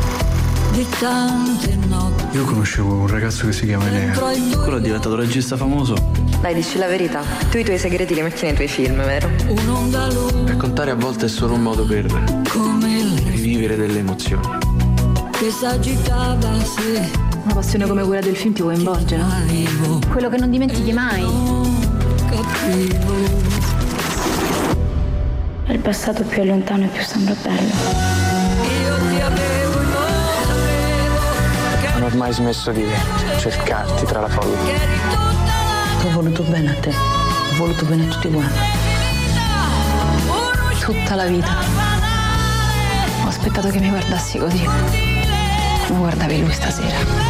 di tante notti Io conoscevo un ragazzo che si chiama Enea. Quello è diventato regista famoso. Dai, dici la verità. Tu i tuoi segreti li metti nei tuoi film, vero? Raccontare a volte è solo un modo per come il rivivere delle emozioni. che s'agitava se Una passione come quella del film ti coinvolge, no? Quello che non dimentichi mai. capivo Il passato più è lontano e più sembra bello. io ti avevo non sapevo Non ho mai smesso di cercarti tra la folla. Ho voluto bene a te. Ho voluto bene a tutti quanti. Tutta la vita. Aspettato che mi guardassi così. Come guardavi lui stasera.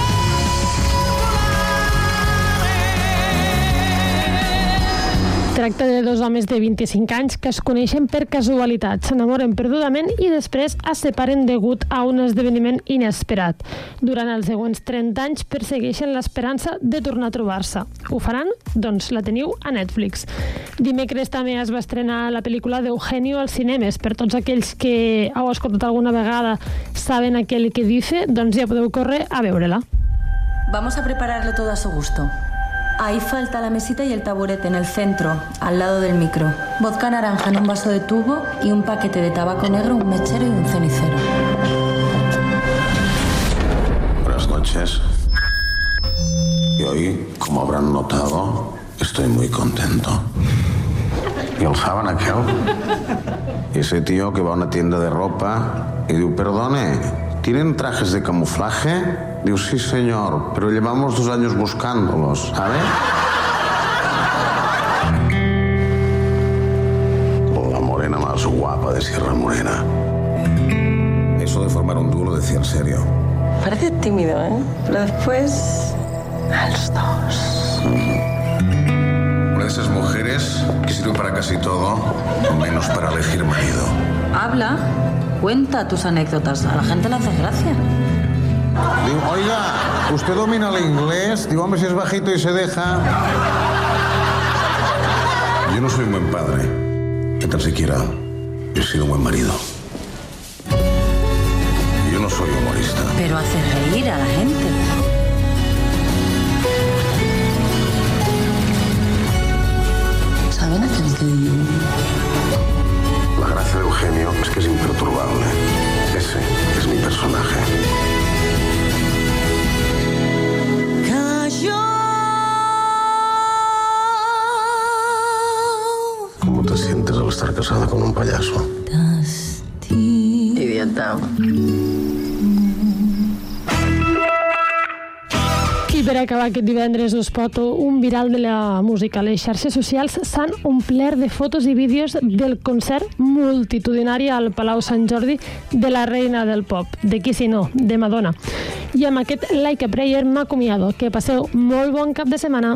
Tracta de dos homes de 25 anys que es coneixen per casualitat, s'enamoren perdudament i després es separen degut a un esdeveniment inesperat. Durant els següents 30 anys persegueixen l'esperança de tornar a trobar-se. Ho faran? Doncs la teniu a Netflix. Dimecres també es va estrenar la pel·lícula d'Eugenio als cinemes. Per tots aquells que heu escoltat alguna vegada saben aquell que dice, doncs ja podeu córrer a veure-la. Vamos a prepararle todo a su gusto. Ahí falta la mesita y el taburete en el centro, al lado del micro. Vodka naranja en un vaso de tubo y un paquete de tabaco negro, un mechero y un cenicero. Buenas noches. Y hoy, como habrán notado, estoy muy contento. ¿Y el saben aquel? Ese tío que va a una tienda de ropa y dice, perdone, ¿tienen trajes de camuflaje? Digo, sí, señor, pero llevamos dos años buscándolos, ¿sabe? La morena más guapa de Sierra Morena. Eso de formar un dúo lo decía en serio. Parece tímido, ¿eh? Pero después... A los dos. Una de esas mujeres que sirve para casi todo, menos para elegir marido. Habla, cuenta tus anécdotas. A la gente le hace gracia. Digo, oiga, ¿usted domina el inglés? Digo, hombre, si es bajito y se deja. Yo no soy un buen padre. Que tan siquiera he sido un buen marido. Yo no soy humorista. Pero hace reír a la gente. ¿Saben aquel que digo? La gracia de Eugenio es que es imperturbable. Ese es mi personaje. Estar casada con un payaso? Idiota. I per acabar aquest divendres us porto un viral de la música. Les xarxes socials s'han omplert de fotos i vídeos del concert multitudinari al Palau Sant Jordi de la reina del pop, de qui si no, de Madonna. I amb aquest Like a Prayer m'acomiado. Que passeu molt bon cap de setmana.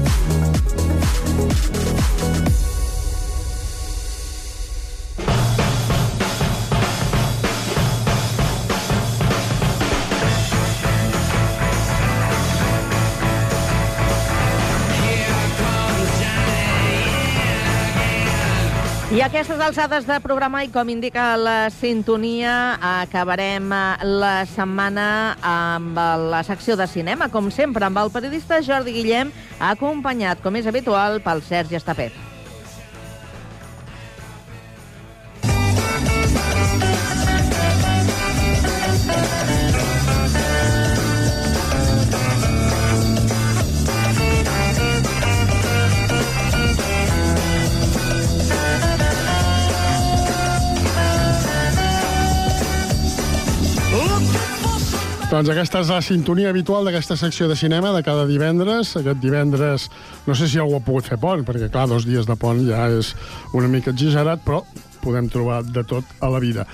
I a aquestes alçades de programa i com indica la sintonia, acabarem eh, la setmana amb la secció de cinema, com sempre, amb el periodista Jordi Guillem, acompanyat, com és habitual, pel Sergi Estapet. Doncs aquesta és la sintonia habitual d'aquesta secció de cinema de cada divendres. Aquest divendres, no sé si algú ha pogut fer pont, perquè, clar, dos dies de pont ja és una mica exagerat, però podem trobar de tot a la vida.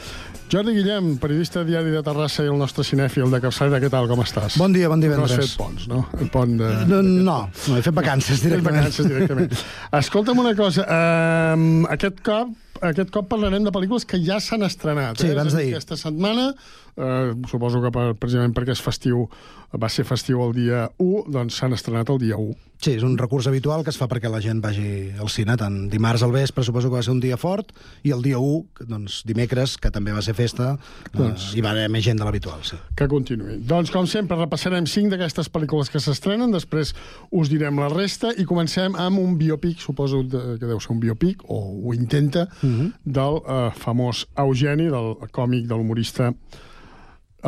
Jordi Guillem, periodista diari de Terrassa i el nostre cinèfil de capçalera, què tal, com estàs? Bon dia, bon divendres. No has fet ponts, no? El pont de... No, no, no he fet vacances Fet directament. vacances directament. Escolta'm una cosa, um, aquest cop aquest cop parlarem de pel·lícules que ja s'han estrenat. Sí, eh? abans d'ahir. Aquesta setmana, eh, suposo que per, precisament perquè és festiu, va ser festiu el dia 1, doncs s'han estrenat el dia 1. Sí, és un recurs habitual que es fa perquè la gent vagi al cine, tant dimarts al vespre, suposo que va ser un dia fort, i el dia 1, que, doncs, dimecres, que també va ser festa, doncs... Doncs- hi va haver més gent de l'habitual, sí. Que continuï. Doncs, com sempre, repassarem cinc d'aquestes pel·lícules que s'estrenen, després us direm la resta, i comencem amb un biopic, suposo que deu ser un biopic, o ho intenta, del eh, famós Eugeni, del còmic, de l'humorista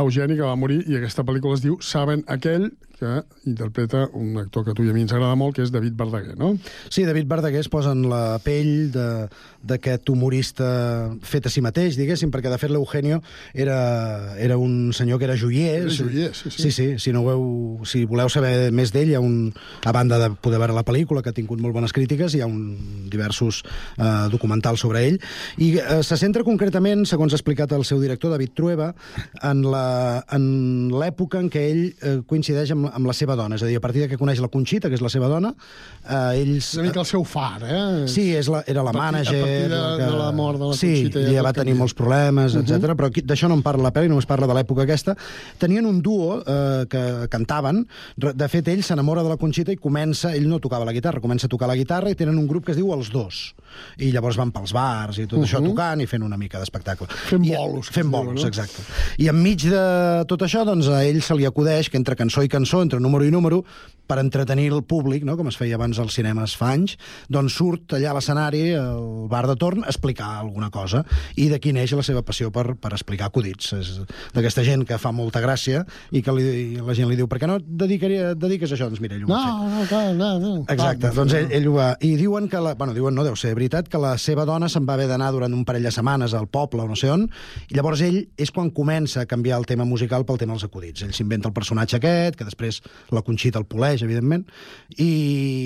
Eugeni, que va morir, i aquesta pel·lícula es diu Saben aquell, que interpreta un actor que a tu i a mi ens agrada molt, que és David Verdaguer, no? Sí, David Verdaguer es posa en la pell de- d'aquest humorista fet a si mateix, diguéssim, perquè de fet l'Eugenio era, era un senyor que era joier. Era joier, sí, sí. Sí, sí, si, no heu, si voleu saber més d'ell, un, a banda de poder veure la pel·lícula, que ha tingut molt bones crítiques, hi ha un, diversos eh, documentals sobre ell, i eh, se centra concretament, segons ha explicat el seu director, David Trueba, en la- en l'època en què ell eh, coincideix amb, amb la seva dona, és a dir, a partir de que coneix la Conxita, que és la seva dona, eh, ells... Una mica el seu far, eh? Sí, és la, era la A partir- mànager... a partir de- la de la mort de la sí, Conxita ja ella tot va tenir molts problemes, etc. però aquí- d'això no en parla la pel·li, només parla de l'època aquesta. Tenien un duo eh, que cantaven, de fet ell s'enamora de la Conxita i comença, ell no tocava la guitarra, comença a tocar la guitarra i tenen un grup que es diu Els Dos. I llavors van pels bars i tot això Mhm. tocant i fent una mica d'espectacle. Fent bolos. Fent bolos, exacte. I enmig de tot això, doncs, a ell se li acudeix que entre cançó i cançó, entre número i número, per entretenir el públic, no? com es feia abans als cinemes fa anys, doncs surt allà a l'escenari, al bar de torn, a explicar alguna cosa. I d'aquí neix la seva passió per, per explicar acudits. És d'aquesta gent que fa molta gràcia i que li, la gent li diu, per què no et, dedicaria, et dediques a això? Doncs mira, ell ho. No, no, clar, no, no. Exacte, doncs ell, ell ho va... I diuen que, la, bueno, diuen, no deu ser veritat, que la seva dona se'n va haver d'anar durant un parell de setmanes al poble o no sé on, i llavors ell és quan comença a canviar el tema musical pel tema dels acudits. Ell s'inventa el personatge aquest, que després la Conxita el poleix, evidentment, i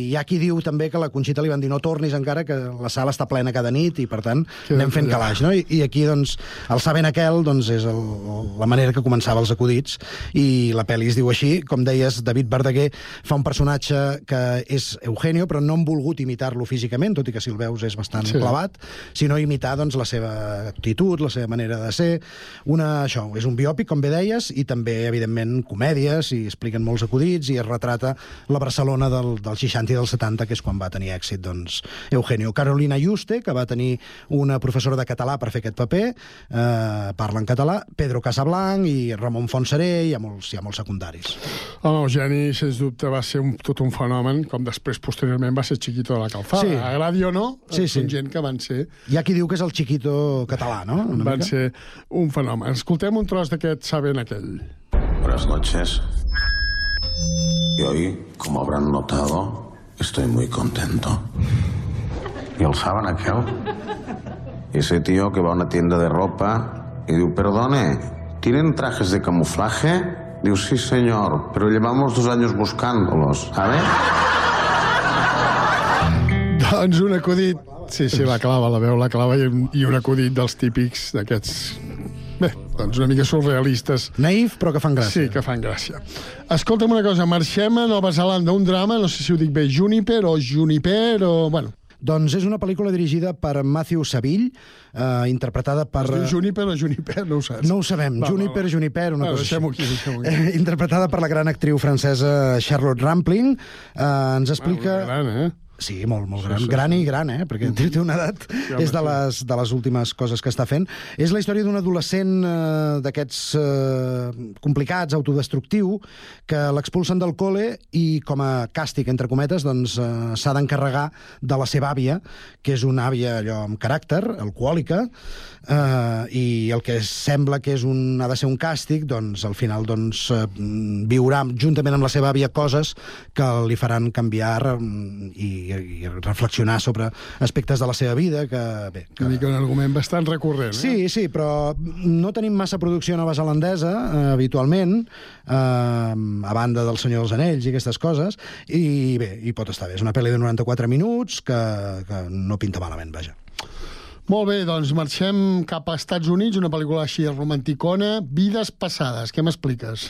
hi ha qui diu també que la Conxita li van dir no tornis encara, que la sala està plena cada nit i, per tant, Queda anem fent calaix, no? I, I aquí, doncs, el Saben aquel, doncs, és el, la manera que començava els acudits, i la pel·li es diu així, com deies, David Verdaguer fa un personatge que és Eugenio, però no han volgut imitar-lo físicament, tot i que si el veus és bastant Sí. sí. clavat, sinó imitar doncs, la seva actitud, la seva manera de ser. Una, això, és un biòpic, com bé deies, i també, evidentment, comèdies, i expliquen molts acudits, i es retrata la Barcelona del, del 60 i del 70, que és quan va tenir èxit doncs, Eugenio. Carolina Juste, que va tenir una professora de català per fer aquest paper, eh, parla en català, Pedro Casablanc i Ramon Fontseré, hi ha molts, hi ha molts secundaris. Home, Eugeni, sens dubte, va ser un, tot un fenomen, com després, posteriorment, va ser Chiquito de la Calzada. Sí. Agradi o no, Sí, sí. gent que van ser, Hi ha qui diu que és el chiquito català, no? Una van mica. ser un fenomen. Escoltem un tros d'aquest Saben aquell. Buenas noches. Y hoy, como habrán notado, estoy muy contento. ¿Y el saben aquel? Ese tío que va a una tienda de ropa y dice, perdone, ¿tienen trajes de camuflaje? Digo, sí, señor, pero llevamos dos años buscándolos, ¿sabe? Doncs un acudit... Sí, sí, la clava, la veu, la clava, i un, i un acudit dels típics d'aquests... Bé, doncs una mica surrealistes. Naïf, però que fan gràcia. Sí, que fan gràcia. Escolta'm una cosa, marxem a Nova Zelanda, un drama, no sé si ho dic bé, Juniper o Juniper o... Bueno, Doncs és una pel·lícula dirigida per Matthew Savill, eh, interpretada per... es diu Juniper o Juniper, no ho saps. No ho sabem. Va, Juniper, va, va. Juniper, una Va, cosa deixem-ho així. aquí, deixem-ho aquí. Eh, interpretada per la gran actriu francesa Charlotte Rampling. Eh, ens explica... Ah, gran, eh? Sí, molt, molt Sí, gran. sí, gran sí. i gran, eh? Perquè té, té una edat... home, és de sí. les, de les últimes coses que està fent. És la història d'un adolescent eh, d'aquests eh, complicats, autodestructiu, que l'expulsen del col·le i, com a càstig, entre cometes, doncs eh, s'ha d'encarregar de la seva àvia, que és una àvia allò amb caràcter, alcohòlica, eh, i el que sembla que és un, ha de ser un càstig, doncs al final doncs, eh, viurà juntament amb la seva àvia coses que li faran canviar mm, i, i reflexionar sobre aspectes de la seva vida que, bé, que... Una mica un argument bastant recurrent, eh? Sí, sí, però no tenim massa producció nova zelandesa, eh, habitualment, eh, a banda del Senyor dels Anells i aquestes coses, i bé, hi pot estar bé. És una pel·li de 94 minuts que, que no pinta malament, vaja. Molt bé, doncs marxem cap a Estats Units, una pel·lícula així romanticona, Vides passades. Què m'expliques?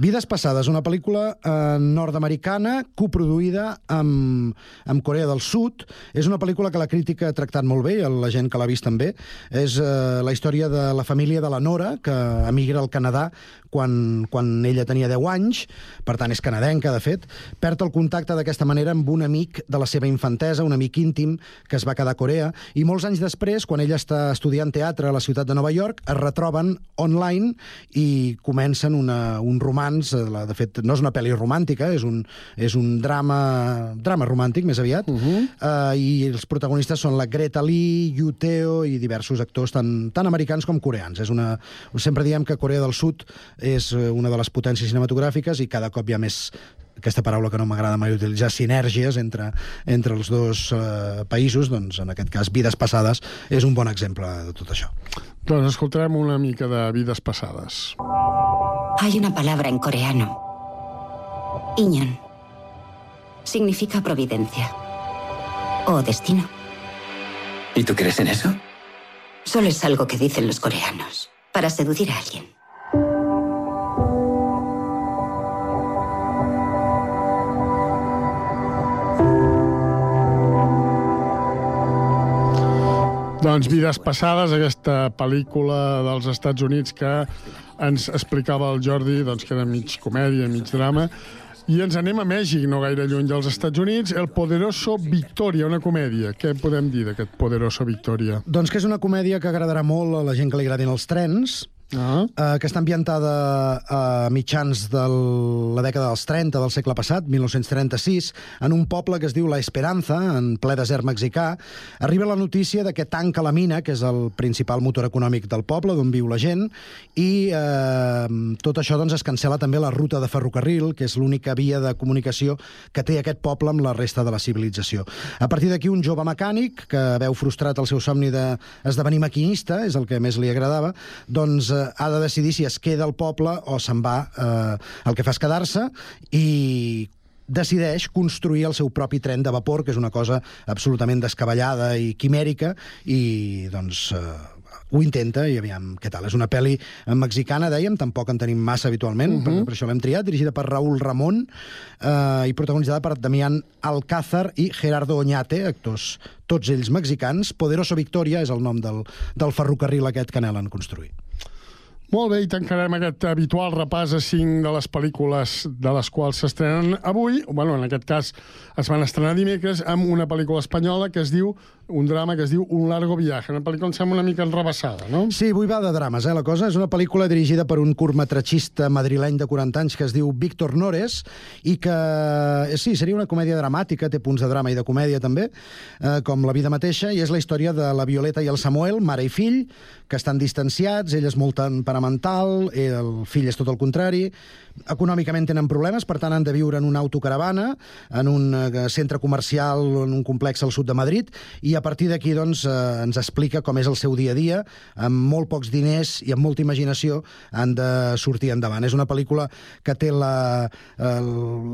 Vides passades, una pel·lícula eh, nord-americana coproduïda amb, amb Corea del Sud. És una pel·lícula que la crítica ha tractat molt bé, la gent que l'ha vist també. És eh, la història de la família de la Nora, que emigra al Canadà quan, quan ella tenia 10 anys, per tant és canadenca, de fet, perd el contacte d'aquesta manera amb un amic de la seva infantesa, un amic íntim que es va quedar a Corea, i molts anys després, quan ella està estudiant teatre a la ciutat de Nova York, es retroben online i comencen una, un romans, eh, la- de fet, no és una pel·li romàntica, és un, és un drama, drama romàntic, més aviat, uh -huh. uh, i els protagonistes són la Greta Lee, Yu Teo i diversos actors tant, tant americans com coreans. És una, sempre diem que Corea del Sud és eh, una de les potències cinematogràfiques i cada cop hi ha més aquesta paraula que no m'agrada mai utilitzar, sinergies entre, entre els dos eh, països, doncs en aquest cas Vides Passades és un bon exemple de tot això. Doncs escoltarem una mica de vides passades. Hay una palabra en coreano. Iñon. Significa providencia. O destino. ¿Y tú crees en eso? Solo es algo que dicen los coreanos. Para seducir a alguien. Doncs Vides Passades, aquesta pel·lícula dels Estats Units que ens explicava el Jordi, doncs, que era mig comèdia, mig drama, i ens anem a Mèxic, no gaire lluny dels Estats Units, El Poderoso Victoria, una comèdia. Què podem dir d'aquest Poderoso Victoria? Doncs que és una comèdia que agradarà molt a la gent que li agradin els trens, Ah. eh, que està ambientada a mitjans de la dècada dels 30 del segle passat, 1936, en un poble que es diu La Esperanza, en ple desert mexicà. Arriba la notícia de que tanca la mina, que és el principal motor econòmic del poble, d'on viu la gent, i eh, tot això doncs, es cancela també la ruta de ferrocarril, que és l'única via de comunicació que té aquest poble amb la resta de la civilització. A partir d'aquí, un jove mecànic, que veu frustrat el seu somni d'esdevenir maquinista, és el que més li agradava, doncs eh, ha de decidir si es queda al poble o se'n va. Eh, el que fa és quedar-se i decideix construir el seu propi tren de vapor, que és una cosa absolutament descabellada i quimèrica, i doncs eh, ho intenta i aviam què tal. És una pel·li mexicana, dèiem, tampoc en tenim massa habitualment, uh -huh. per, per això l'hem triat, dirigida per Raúl Ramon eh, i protagonitzada per Damián Alcázar i Gerardo Oñate, actors tots ells mexicans. Poderoso Victoria és el nom del, del ferrocarril aquest que anhelen construir. Molt bé, i tancarem aquest habitual repàs a cinc de les pel·lícules de les quals s'estrenen avui, bueno, en aquest cas es van estrenar dimecres, amb una pel·lícula espanyola que es diu, un drama que es diu Un largo viaje, una pel·lícula em sembla una mica enrebaçada, no? Sí, avui va de drames, eh, la cosa. És una pel·lícula dirigida per un curtmetratgista madrileny de 40 anys que es diu Víctor Nores i que, eh, sí, seria una comèdia dramàtica, té punts de drama i de comèdia també, eh, com la vida mateixa, i és la història de la Violeta i el Samuel, mare i fill, que estan distanciats, ell és molt temperamental, el fill és tot el contrari, econòmicament tenen problemes, per tant han de viure en una autocaravana, en un eh, centre comercial, en un complex al sud de Madrid, i a partir d'aquí doncs, eh, ens explica com és el seu dia a dia, amb molt pocs diners i amb molta imaginació han de sortir endavant. És una pel·lícula que té la, el,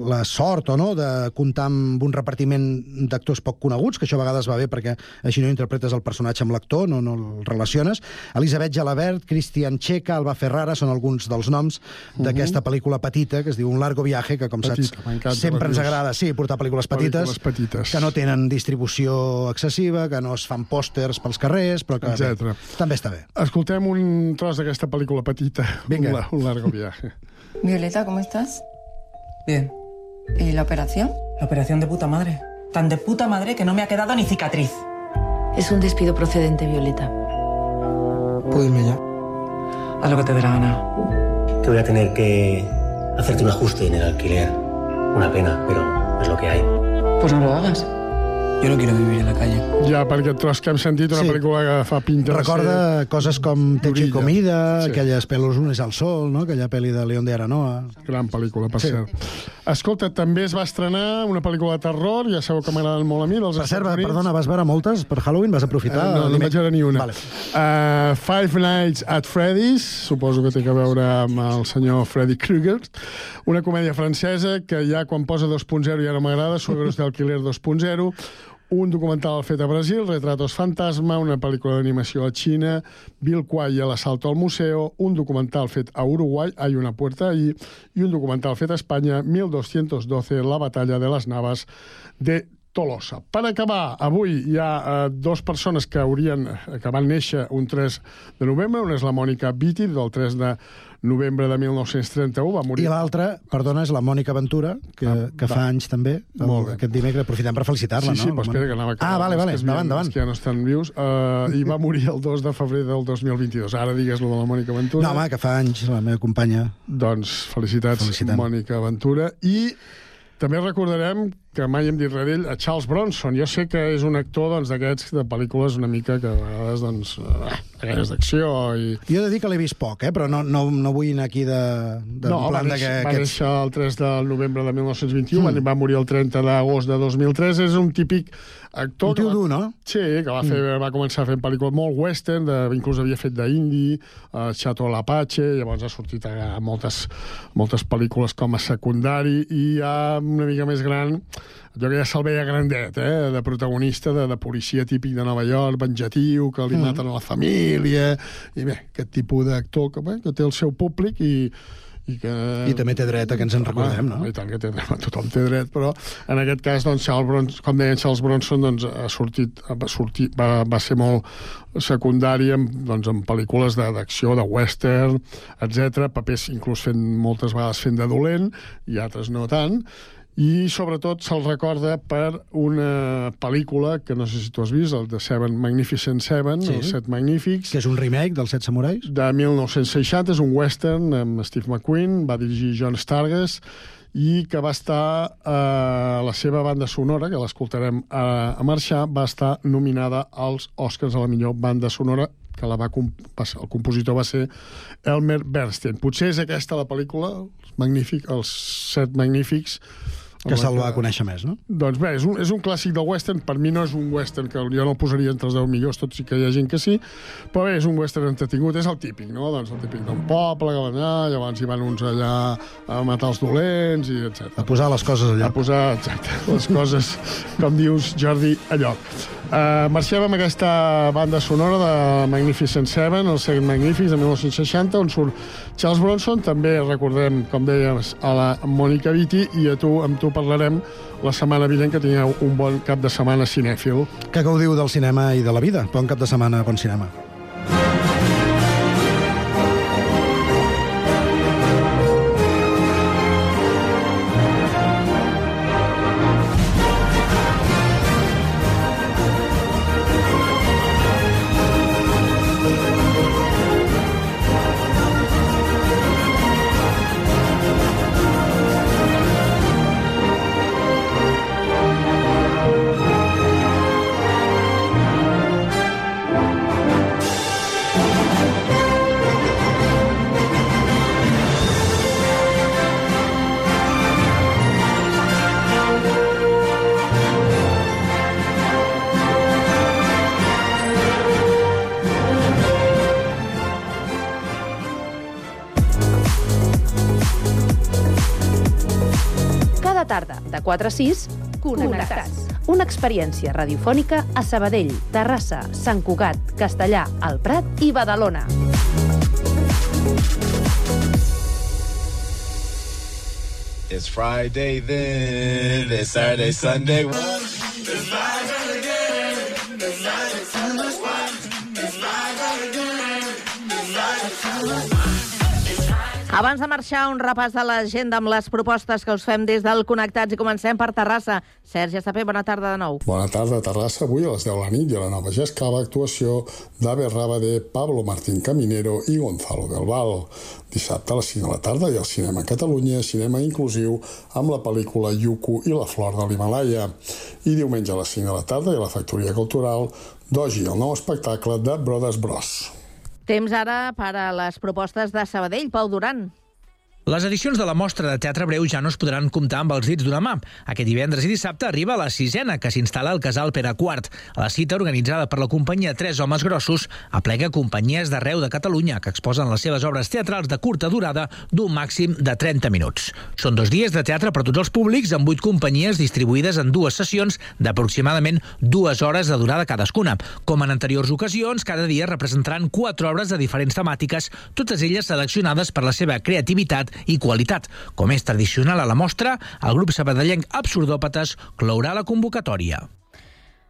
la sort o no de comptar amb un repartiment d'actors poc coneguts, que això a vegades va bé perquè així no interpretes el personatge amb l'actor, no, no el relaciones. Elisabet Jalabert, Cristian Checa, Alba Ferrara són alguns dels noms d'aquesta pel·lícula petita que es diu Un largo viaje, que com Petita, saps sempre ens agrada sí, portar pel·lícules petites, Pel·lícules petites. que no tenen distribució excessiva, que no es fan pòsters pels carrers, però que bé, Etcètera. també està bé. Escoltem un tros d'aquesta pel·lícula petita, Vinga. Un, un largo viaje. Violeta, ¿cómo estás? Bien. ¿Y la operación? La operación de puta madre. Tan de puta madre que no me ha quedado ni cicatriz. Es un despido procedente, Violeta. Puedo irme ya. A lo que te dé la gana. que voy a tener que hacerte un ajuste en el alquiler. Una pena, pero es lo que hay. Pues no lo hagas. Yo no quiero vivir en la calle. Ja, per aquest tros que hem sentit, una Sí. pel·lícula que fa pinta Recorda coses com Techo i. Comida, Sí. aquelles pelos unes al sol, no? aquella pel·li de León de Aranoa. Gran pel·lícula, per Sí. cert. Escolta, també es va estrenar una pel·lícula de terror, ja sabeu que m'agraden molt a mi, dels Per cert, perdona, vas veure moltes per Halloween? Vas aprofitar? Eh, no, no vaig veure ni una. Vale. Uh, Five Nights at Freddy's, suposo que té que veure amb el senyor Freddy Krueger, una comèdia francesa que ja quan posa 2.0 ja no m'agrada, Suegros d'alquiler 2.0, un documental fet a Brasil, Retratos Fantasma, una pel·lícula d'animació a Xina, Bill Quay a l'assalto al museu, un documental fet a Uruguai, Hay una puerta ahí, i un documental fet a Espanya, 1212, La batalla de les Navas de Tolosa. Per acabar, avui hi ha eh, dues persones que haurien que van néixer un 3 de novembre. Una és la Mònica Vitti, del 3 de novembre de 1931, va morir... I l'altra, perdona, és la Mònica Ventura, que, que fa anys també, el, aquest dimecres. Aprofitem per felicitar-la, Sí, sí, no? però espera, que anava a acabar. Ah, vale, vale, endavant, endavant. que ja no estan vius. Uh, I va morir el 2 de febrer del 2022. Ara digues lo de la Mònica Ventura. No, home, que fa anys, la meva companya. Doncs felicitats. Mònica Ventura. I també recordarem que mai hem dit res d'ell, a Charles Bronson. Jo sé que és un actor doncs, d'aquests de pel·lícules una mica que a vegades, doncs, eh, d'acció i... Jo he de dir que l'he vist poc, eh? però no, no, no vull anar aquí de, de no, va, plan de néixer, que va aquests... néixer el 3 de novembre de 1921, mm. va morir el 30 d'agost de 2003. És un típic actor... Un tio dur, no? Sí, que va, fer, va començar fent pel·lícules molt western, de, inclús havia fet d'indi, uh, Chateau l'Apache, llavors ha sortit a, a moltes, moltes pel·lícules com a secundari, i ja una mica més gran, allò que ja se'l veia grandet, eh? de protagonista, de, de policia típic de Nova York, venjatiu, que li Mm. maten a la família, i bé, aquest tipus d'actor que, bé, que té el seu públic i, i que... I també té dret a que ens en recordem, no? I tant que té dret, tothom té dret, però en aquest cas, doncs, Charles Bronson, com deien Charles Bronson, doncs, ha sortit, va, sortir, va, va ser molt secundari en, doncs, en pel·lícules d'acció, de, de western, etc papers inclús fent moltes vegades fent de dolent i altres no tant, i sobretot se'l recorda per una pel·lícula que no sé si tu has vist, el de Seven Magnificent Seven, Sí. els Set Magnífics, Que és un remake dels Set Samurais? de 1960, és un western amb Steve McQueen, va dirigir John Stargess, i que va estar eh, la seva banda sonora, que l'escoltarem a, a marxar, va estar nominada als Oscars a la millor banda sonora que la va, comp- va ser, el compositor va ser Elmer Bernstein. Potser és aquesta la pel·lícula, els, magnífic, els set magnífics, Que se'l va conèixer més, no? doncs bé, és un, és un clàssic del western. Per mi no és un western que jo no el posaria entre els 10 millors, tot sí que hi ha gent que sí, però bé, és un western entretingut, és el típic, no? Doncs el típic d'un poble que van allà, llavors hi van uns allà a matar els dolents, i etc. A posar les coses allà. A posar, exacte, les coses, com dius, Jordi, a lloc. Uh, marxem amb aquesta banda sonora de Magnificent Seven, el Second Magnifics, de 1960, on surt Charles Bronson, també recordem, com deies, a la Mònica Vitti, i a tu, amb tu parlarem la setmana vinent, que tingueu un bon cap de setmana cinèfil. Que gaudiu del cinema i de la vida. Bon cap de setmana, bon cinema. Experiència radiofònica a Sabadell, Terrassa, Sant Cugat, Castellà, El Prat i Badalona. It's Friday then, it's Saturday, Sunday. Abans de marxar, un repàs de l'agenda amb les propostes que us fem des del Connectats i comencem per Terrassa. Sergi Estapé, bona tarda de nou. Bona tarda, Terrassa. Avui a les 10 de la nit i a la nova Gescava actuació d'Ave Rábade, Pablo Martín Caminero i Gonzalo del Val. Dissabte a les 5 de la tarda hi ha el Cinema Catalunya, cinema inclusiu amb la pel·lícula Yuku i la flor de l'Himalaya. I diumenge a les 5 de la tarda hi ha la Factoria Cultural Doji, el nou espectacle de Brothers Bros. Temps ara per a les propostes de Sabadell. Pau Duran. Les edicions de la mostra de teatre breu ja no es podran comptar amb els dits d'una mà. Aquest divendres i dissabte arriba la sisena, que s'instal·la al Casal Pere IV. La cita, organitzada per la companyia Tres Homes Grossos, aplega companyies d'arreu de Catalunya que exposen les seves obres teatrals de curta durada d'un màxim de 30 minuts. Són dos dies de teatre per a tots els públics, amb vuit companyies distribuïdes en dues sessions d'aproximadament dues hores de durada cadascuna. Com en anteriors ocasions, cada dia representaran quatre obres de diferents temàtiques, totes elles seleccionades per la seva creativitat i qualitat. Com és tradicional a la mostra, el grup sabadellenc Absurdòpates clourà la convocatòria.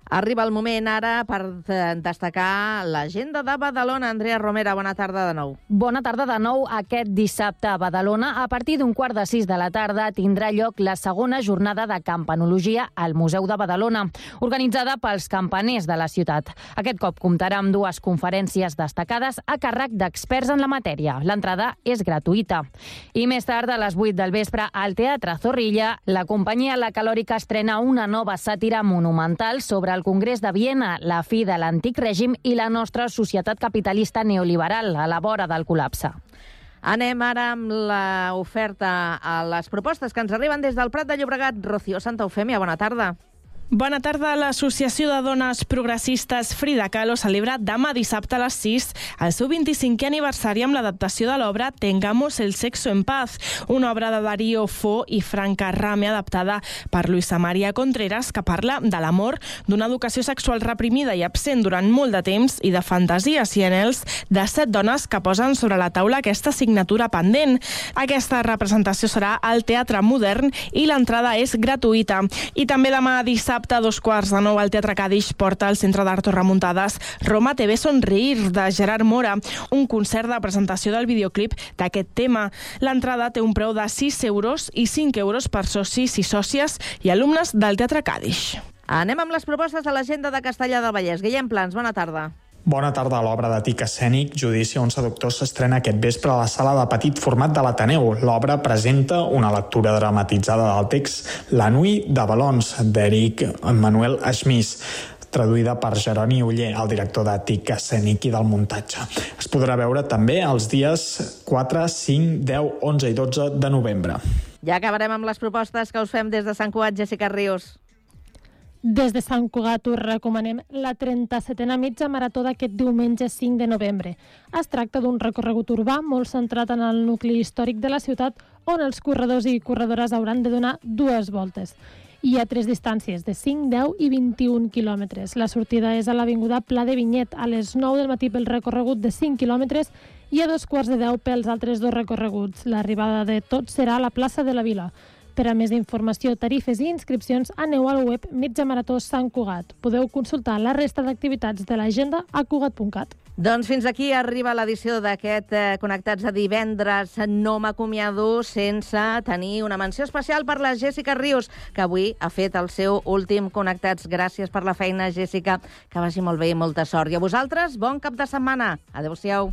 Arriba el moment ara per eh, destacar l'agenda de Badalona. Andrea Romera, bona tarda de nou. Bona tarda de nou. Aquest dissabte a Badalona, a partir d'un quart de sis de la tarda, tindrà lloc la segona jornada de campanologia al Museu de Badalona, organitzada pels campaners de la ciutat. Aquest cop comptarà amb dues conferències destacades a càrrec d'experts en la matèria. L'entrada és gratuïta. I més tard, a les 8 del vespre, al Teatre Zorrilla, la companyia La Calòrica estrena una nova sàtira monumental sobre el Congrés de Viena, la fi de l'antic règim i la nostra societat capitalista neoliberal a la vora del col·lapse. Anem ara amb l'oferta a les propostes que ens arriben des del Prat de Llobregat. Rocío Santa Eufèmia, bona tarda. Bona tarda. L'Associació de Dones Progressistes Frida Kahlo celebra demà dissabte a les 6 el seu 25è aniversari amb l'adaptació de l'obra Tengamos el sexo en paz, una obra de Darío Fo i Franca Rame adaptada per Luisa María Contreras que parla de l'amor, d'una educació sexual reprimida i absent durant molt de temps i de fantasies i anels de set dones que posen sobre la taula aquesta signatura pendent. Aquesta representació serà al Teatre Modern i l'entrada és gratuïta. I també demà dissabte dissabte a dos quarts de nou al Teatre Cadix porta al Centre d'Art Remuntades Roma TV Sonreír de Gerard Mora, un concert de presentació del videoclip d'aquest tema. L'entrada té un preu de 6 euros i 5 euros per socis i sòcies i alumnes del Teatre Cadix. Anem amb les propostes a l'agenda de Castellà del Vallès. Guillem Plans, bona tarda. Bona tarda. L'obra de tic escènic Judici a un seductor s'estrena aquest vespre a la sala de petit format de l'Ateneu. L'obra presenta una lectura dramatitzada del text La nuit de balons d'Eric Manuel Schmiss traduïda per Jeroni Uller, el director de TIC escènic i del muntatge. Es podrà veure també els dies 4, 5, 10, 11 i 12 de novembre. Ja acabarem amb les propostes que us fem des de Sant Cugat, Jessica Ríos. Des de Sant Cugat us recomanem la 37a mitja marató d'aquest diumenge 5 de novembre. Es tracta d'un recorregut urbà molt centrat en el nucli històric de la ciutat on els corredors i corredores hauran de donar dues voltes. Hi ha tres distàncies, de 5, 10 i 21 quilòmetres. La sortida és a l'Avinguda Pla de Vinyet, a les 9 del matí pel recorregut de 5 quilòmetres i a dos quarts de 10 pels altres dos recorreguts. L'arribada de tots serà a la plaça de la Vila. Per a més informació, tarifes i inscripcions, aneu al web Mitja Marató Sant Cugat. Podeu consultar la resta d'activitats de l'agenda a cugat.cat. Doncs fins aquí arriba l'edició d'aquest eh, Connectats de divendres. No m'acomiado sense tenir una menció especial per la Jessica Rius, que avui ha fet el seu últim Connectats. Gràcies per la feina, Jessica. Que vagi molt bé i molta sort. I a vosaltres, bon cap de setmana. Adéu-siau.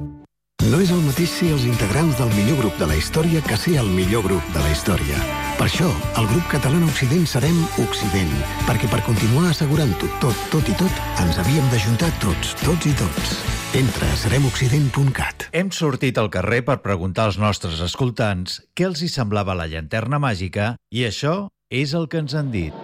No és el mateix ser els integrants del millor grup de la història que ser el millor grup de la història. Per això, el grup català Occident serem Occident, perquè per continuar assegurant-ho tot, tot i tot, ens havíem d'ajuntar tots, tots i tots. Entra a seremoccident.cat. Hem sortit al carrer per preguntar als nostres escoltants què els hi semblava la llanterna màgica i això és el que ens han dit.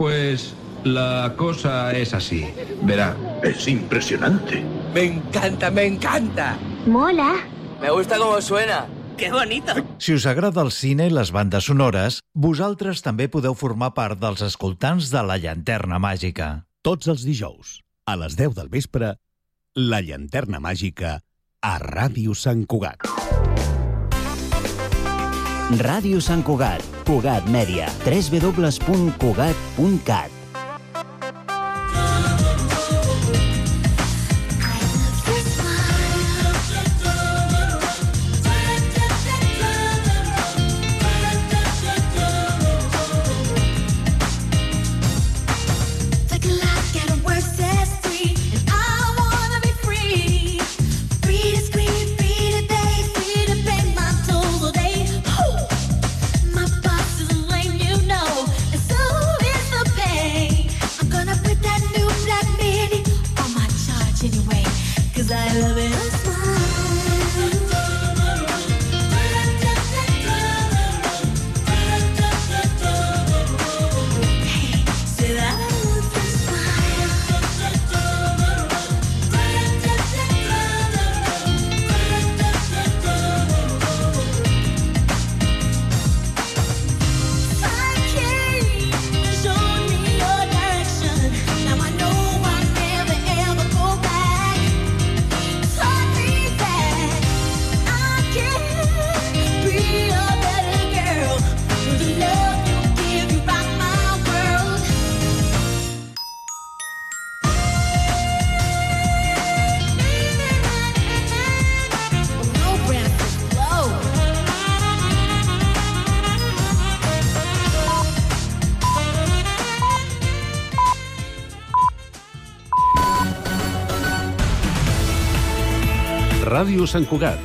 Pues la cosa es así. Verá, es impresionante. Me encanta, me encanta. Mola. Me gusta cómo suena. ¡Qué bonito! Si us agrada el cine i les bandes sonores, vosaltres també podeu formar part dels escoltants de La Llanterna Màgica. Tots els dijous, a les 10 del vespre, La Llanterna Màgica a Ràdio Sant Cugat. Ràdio Sant Cugat. Cugat Mèdia. www.cugat.cat Sant Cugat,